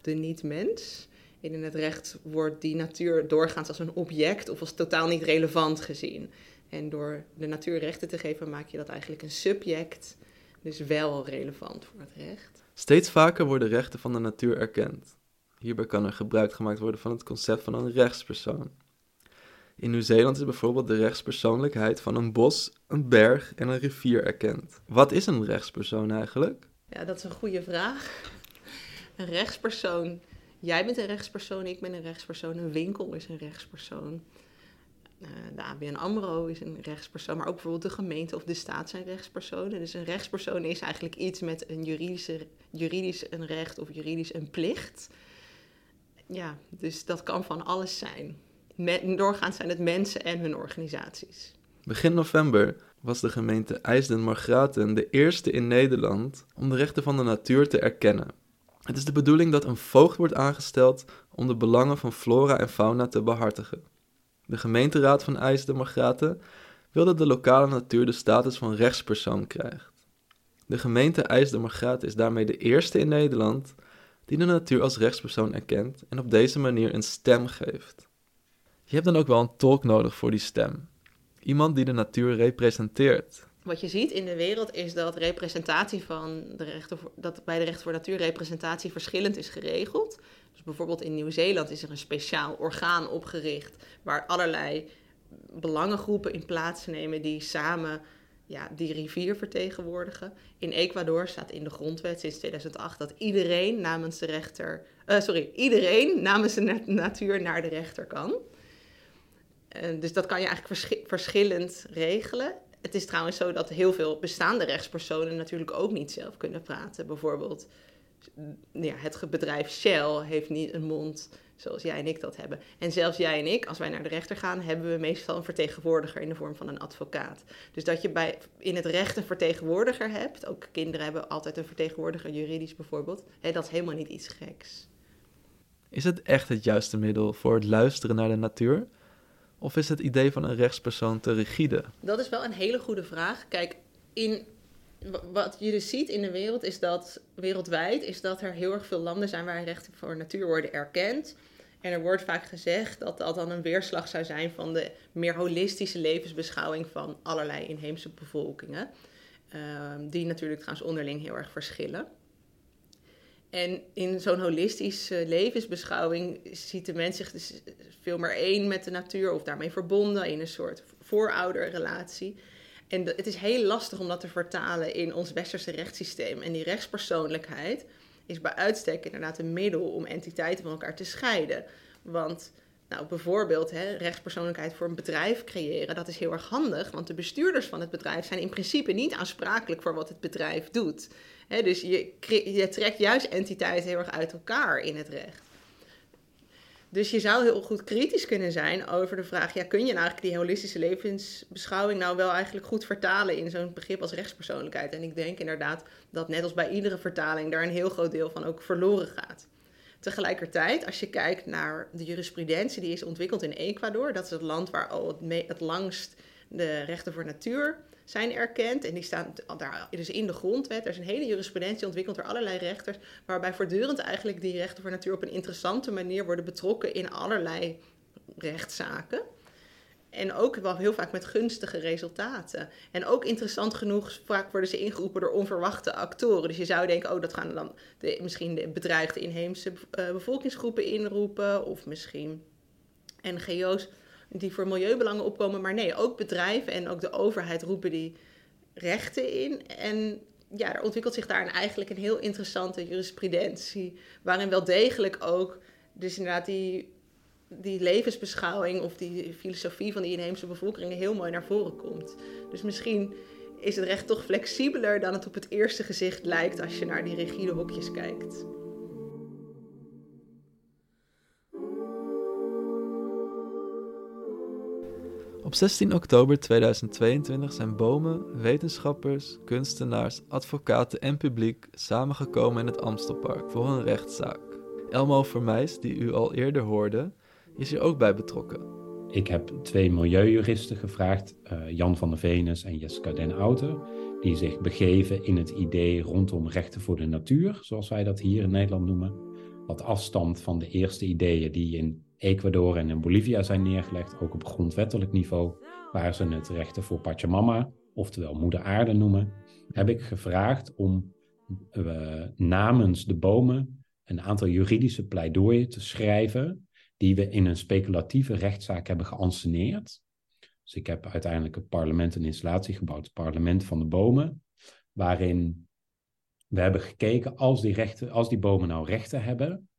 de niet-mens. En in het recht wordt die natuur doorgaans als een object of als totaal niet relevant gezien. En door de natuur rechten te geven, maak je dat eigenlijk een subject, dus wel relevant voor het recht. Steeds vaker worden rechten van de natuur erkend. Hierbij kan er gebruik gemaakt worden van het concept van een rechtspersoon. In Nieuw-Zeeland is bijvoorbeeld de rechtspersoonlijkheid van een bos, een berg en een rivier erkend. Wat is een rechtspersoon eigenlijk? Ja, dat is een goede vraag. Een rechtspersoon. Jij bent een rechtspersoon, ik ben een rechtspersoon. Een winkel is een rechtspersoon. Uh, de ABN AMRO is een rechtspersoon, maar ook bijvoorbeeld de gemeente of de staat zijn rechtspersonen. Dus een rechtspersoon is eigenlijk iets met een juridische, juridisch een recht of juridisch een plicht. Ja, dus dat kan van alles zijn. Doorgaans zijn het mensen en hun organisaties. Begin november was de gemeente IJsden-Margraten de eerste in Nederland om de rechten van de natuur te erkennen. Het is de bedoeling dat een voogd wordt aangesteld om de belangen van flora en fauna te behartigen. De gemeenteraad van IJsden-Margraten wil dat de lokale natuur de status van rechtspersoon krijgt. De gemeente IJsden-Margraten is daarmee de eerste in Nederland die de natuur als rechtspersoon erkent en op deze manier een stem geeft. Je hebt dan ook wel een tolk nodig voor die stem. Iemand die de natuur representeert. Wat je ziet in de wereld is dat representatie van de rechten dat bij de rechten voor natuur representatie verschillend is geregeld. Dus bijvoorbeeld in Nieuw-Zeeland is er een speciaal orgaan opgericht waar allerlei belangengroepen in plaatsnemen die samen ja, die rivier vertegenwoordigen. In Ecuador staat in de grondwet sinds 2008 dat iedereen namens de rechter, uh, sorry, iedereen namens de natuur naar de rechter kan. Dus dat kan je eigenlijk verschillend regelen. Het is trouwens zo dat heel veel bestaande rechtspersonen natuurlijk ook niet zelf kunnen praten. Bijvoorbeeld ja, het bedrijf Shell heeft niet een mond zoals jij en ik dat hebben. En zelfs jij en ik, als wij naar de rechter gaan, hebben we meestal een vertegenwoordiger in de vorm van een advocaat. Dus dat je bij, in het recht een vertegenwoordiger hebt, ook kinderen hebben altijd een vertegenwoordiger, juridisch bijvoorbeeld, hè, dat is helemaal niet iets geks. Is het echt het juiste middel voor het luisteren naar de natuur? Of is het idee van een rechtspersoon te rigide? Dat is wel een hele goede vraag. Kijk, in wat je dus ziet in de wereld is dat wereldwijd is dat er heel erg veel landen zijn waar rechten voor natuur worden erkend. En er wordt vaak gezegd dat dat dan een weerslag zou zijn van de meer holistische levensbeschouwing van allerlei inheemse bevolkingen. Ehm, die natuurlijk trouwens onderling heel erg verschillen. En in zo'n holistische levensbeschouwing ziet de mens zich dus veel meer één met de natuur of daarmee verbonden in een soort voorouderrelatie. En het is heel lastig om dat te vertalen in ons westerse rechtssysteem. En die rechtspersoonlijkheid is bij uitstek inderdaad een middel om entiteiten van elkaar te scheiden. Want nou, bijvoorbeeld hè, rechtspersoonlijkheid voor een bedrijf creëren, dat is heel erg handig, want de bestuurders van het bedrijf zijn in principe niet aansprakelijk voor wat het bedrijf doet. dus je, je trekt juist entiteiten heel erg uit elkaar in het recht. Dus je zou heel goed kritisch kunnen zijn over de vraag: ja, kun je nou eigenlijk die holistische levensbeschouwing nou wel eigenlijk goed vertalen in zo'n begrip als rechtspersoonlijkheid? En ik denk inderdaad dat net als bij iedere vertaling daar een heel groot deel van ook verloren gaat. Tegelijkertijd, als je kijkt naar de jurisprudentie die is ontwikkeld in Ecuador, dat is het land waar al het, het langst de rechten voor natuur zijn erkend. En die staan daar dus in de grondwet. Er is een hele jurisprudentie ontwikkeld door allerlei rechters, waarbij voortdurend eigenlijk die rechten voor natuur op een interessante manier worden betrokken in allerlei rechtszaken. En ook wel heel vaak met gunstige resultaten. En ook interessant genoeg, vaak worden ze ingeroepen door onverwachte actoren. Dus je zou denken, oh, dat gaan dan misschien de bedreigde inheemse uh, bevolkingsgroepen inroepen. Of misschien NGO's die voor milieubelangen opkomen. Maar nee, ook bedrijven en ook de overheid roepen die rechten in. En ja, er ontwikkelt zich daar eigenlijk een heel interessante jurisprudentie. Waarin wel degelijk ook, dus inderdaad, die, die levensbeschouwing of die filosofie van die inheemse bevolkingen heel mooi naar voren komt. Dus misschien is het recht toch flexibeler dan het op het eerste gezicht lijkt als je naar die rigide hokjes kijkt. Op 16 oktober 2022 zijn bomen, wetenschappers, kunstenaars, advocaten en publiek samengekomen in het Amstelpark voor een rechtszaak. Elmo Vermeijs, die u al eerder hoorde, is hier ook bij betrokken. Ik heb twee milieujuristen gevraagd, uh, Jan van der Venus en Jessica den Outer, die zich begeven in het idee rondom rechten voor de natuur, zoals wij dat hier in Nederland noemen wat afstamt van de eerste ideeën die in Ecuador en in Bolivia zijn neergelegd, ook op grondwettelijk niveau, waar ze het rechten voor Pachamama, oftewel Moeder Aarde noemen, heb ik gevraagd om uh, namens de bomen een aantal juridische pleidooien te schrijven die we in een speculatieve rechtszaak hebben geanceneerd. Dus ik heb uiteindelijk het parlement een installatie gebouwd, het parlement van de bomen, waarin we hebben gekeken als die, rechten, als die bomen nou rechten hebben,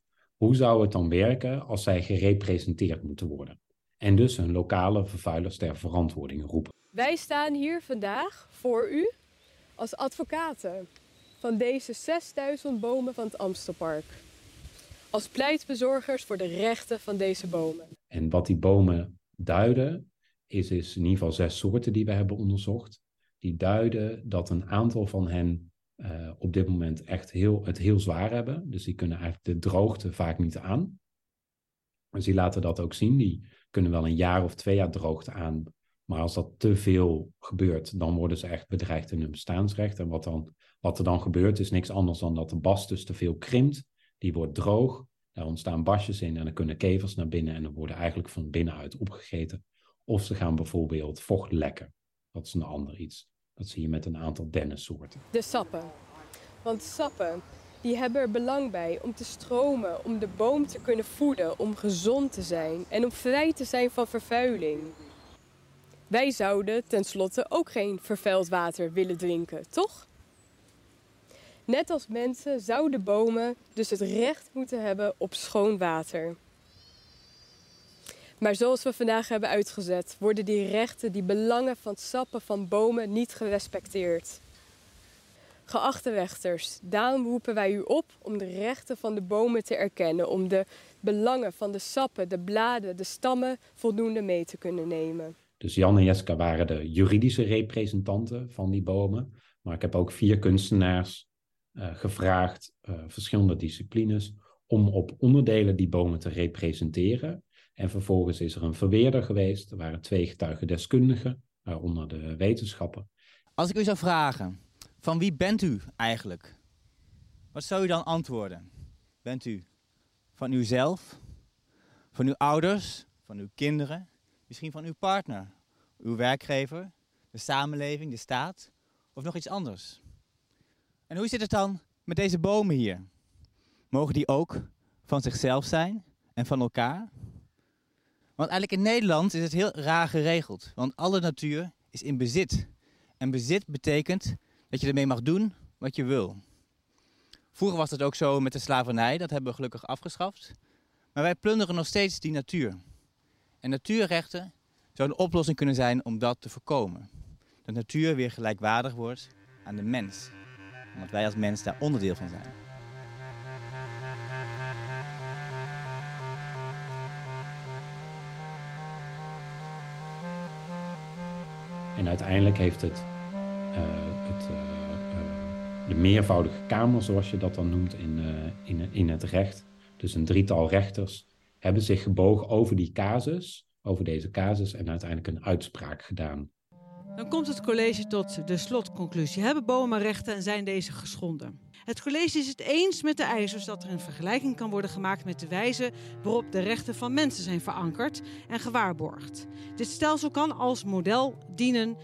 hoe zou het dan werken als zij gerepresenteerd moeten worden? En dus hun lokale vervuilers ter verantwoording roepen. Wij staan hier vandaag voor u als advocaten van deze 6000 bomen van het Amstelpark. Als pleitbezorgers voor de rechten van deze bomen. En wat die bomen duiden, is, is in ieder geval zes soorten die we hebben onderzocht. Die duiden dat een aantal van hen uh, op dit moment echt heel, het heel zwaar hebben. Dus die kunnen eigenlijk de droogte vaak niet aan. Dus die laten dat ook zien. Die kunnen wel een jaar of twee jaar droogte aan. Maar als dat te veel gebeurt, dan worden ze echt bedreigd in hun bestaansrecht. En wat, dan, wat er dan gebeurt, is niks anders dan dat de bast dus te veel krimpt. Die wordt droog. Daar ontstaan basjes in en dan kunnen kevers naar binnen. En dan worden eigenlijk van binnenuit opgegeten. Of ze gaan bijvoorbeeld vocht lekken. Dat is een ander iets. Dat zie je met een aantal dennensoorten. De sappen. Want sappen die hebben er belang bij om te stromen, om de boom te kunnen voeden, om gezond te zijn en om vrij te zijn van vervuiling. Wij zouden tenslotte ook geen vervuild water willen drinken, toch? Net als mensen zouden bomen dus het recht moeten hebben op schoon water. Maar zoals we vandaag hebben uitgezet, worden die rechten, die belangen van sappen van bomen niet gerespecteerd. Geachte rechters, daarom roepen wij u op om de rechten van de bomen te erkennen, om de belangen van de sappen, de bladen, de stammen voldoende mee te kunnen nemen. Dus Jan en Jessica waren de juridische representanten van die bomen, maar ik heb ook vier kunstenaars uh, gevraagd, uh, verschillende disciplines, om op onderdelen die bomen te representeren. En vervolgens is er een verweerder geweest. Er waren twee getuigendeskundigen, waaronder de wetenschapper. Als ik u zou vragen, van wie bent u eigenlijk? Wat zou u dan antwoorden? Bent u van uzelf, van uw ouders, van uw kinderen, misschien van uw partner, uw werkgever, de samenleving, de staat of nog iets anders? En hoe zit het dan met deze bomen hier? Mogen die ook van zichzelf zijn en van elkaar? Want eigenlijk in Nederland is het heel raar geregeld. Want alle natuur is in bezit. En bezit betekent dat je ermee mag doen wat je wil. Vroeger was dat ook zo met de slavernij, dat hebben we gelukkig afgeschaft. Maar wij plunderen nog steeds die natuur. En natuurrechten zouden een oplossing kunnen zijn om dat te voorkomen. Dat natuur weer gelijkwaardig wordt aan de mens. Omdat wij als mens daar onderdeel van zijn. En uiteindelijk heeft het, uh, het uh, uh, de meervoudige kamer, zoals je dat dan noemt in, in, in het recht, dus een drietal rechters, hebben zich gebogen over die casus, over deze casus en uiteindelijk een uitspraak gedaan. Dan komt het college tot de slotconclusie. Hebben bomen rechten en zijn deze geschonden? Het college is het eens met de eisers dat er een vergelijking kan worden gemaakt met de wijze waarop de rechten van mensen zijn verankerd en gewaarborgd. Dit stelsel kan als model dienen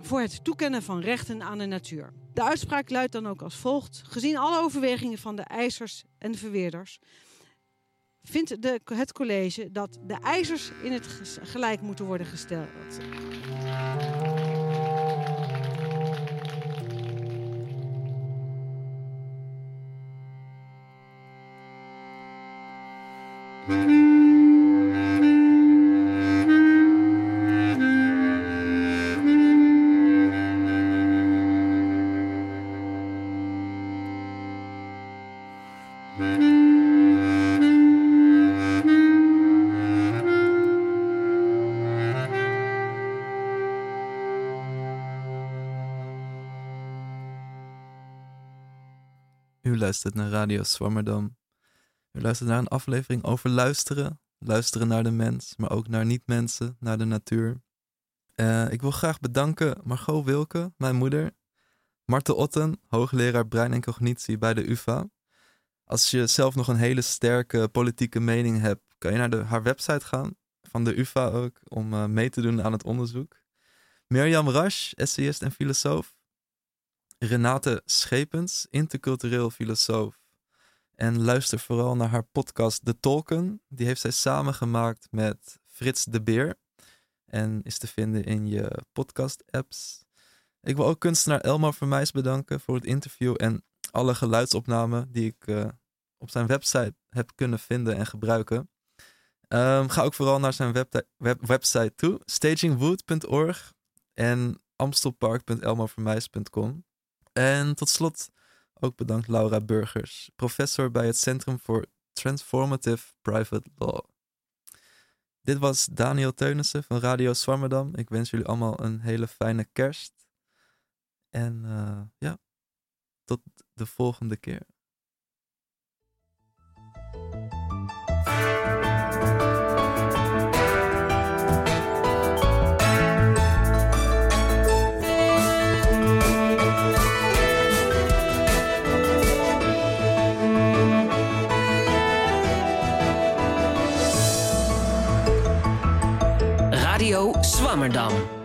voor het toekennen van rechten aan de natuur. De uitspraak luidt dan ook als volgt: gezien alle overwegingen van de eisers en de verweerders, vindt de, het college dat de eisers in het gelijk moeten worden gesteld. U luistert naar Radio Swammerdam. U luistert naar een aflevering over luisteren. Luisteren naar de mens, maar ook naar niet-mensen, naar de natuur. Uh, ik wil graag bedanken Margot Wilke, mijn moeder. Marten Otten, hoogleraar brein en cognitie bij de UvA. Als je zelf nog een hele sterke politieke mening hebt, kan je naar haar website gaan, van de UvA ook, om uh, mee te doen aan het onderzoek. Mirjam Rasch, essayist en filosoof. Renate Schepens, intercultureel filosoof. En luister vooral naar haar podcast De Tolken. Die heeft zij samengemaakt met Frits de Beer. En is te vinden in je podcast-apps. Ik wil ook kunstenaar Elmar Vermeijs bedanken voor het interview en alle geluidsopnamen die ik uh, op zijn website heb kunnen vinden en gebruiken. Um, ga ook vooral naar zijn web web website toe, stagingwood.org en amstelpark.elmarvermeijs.com. En tot slot ook bedankt Laura Burgers, professor bij het Centrum voor Transformative Private Law. Dit was Daniel Teunissen van Radio Swammerdam. Ik wens jullie allemaal een hele fijne kerst. En uh, ja, tot de volgende keer. Radio Swammerdam.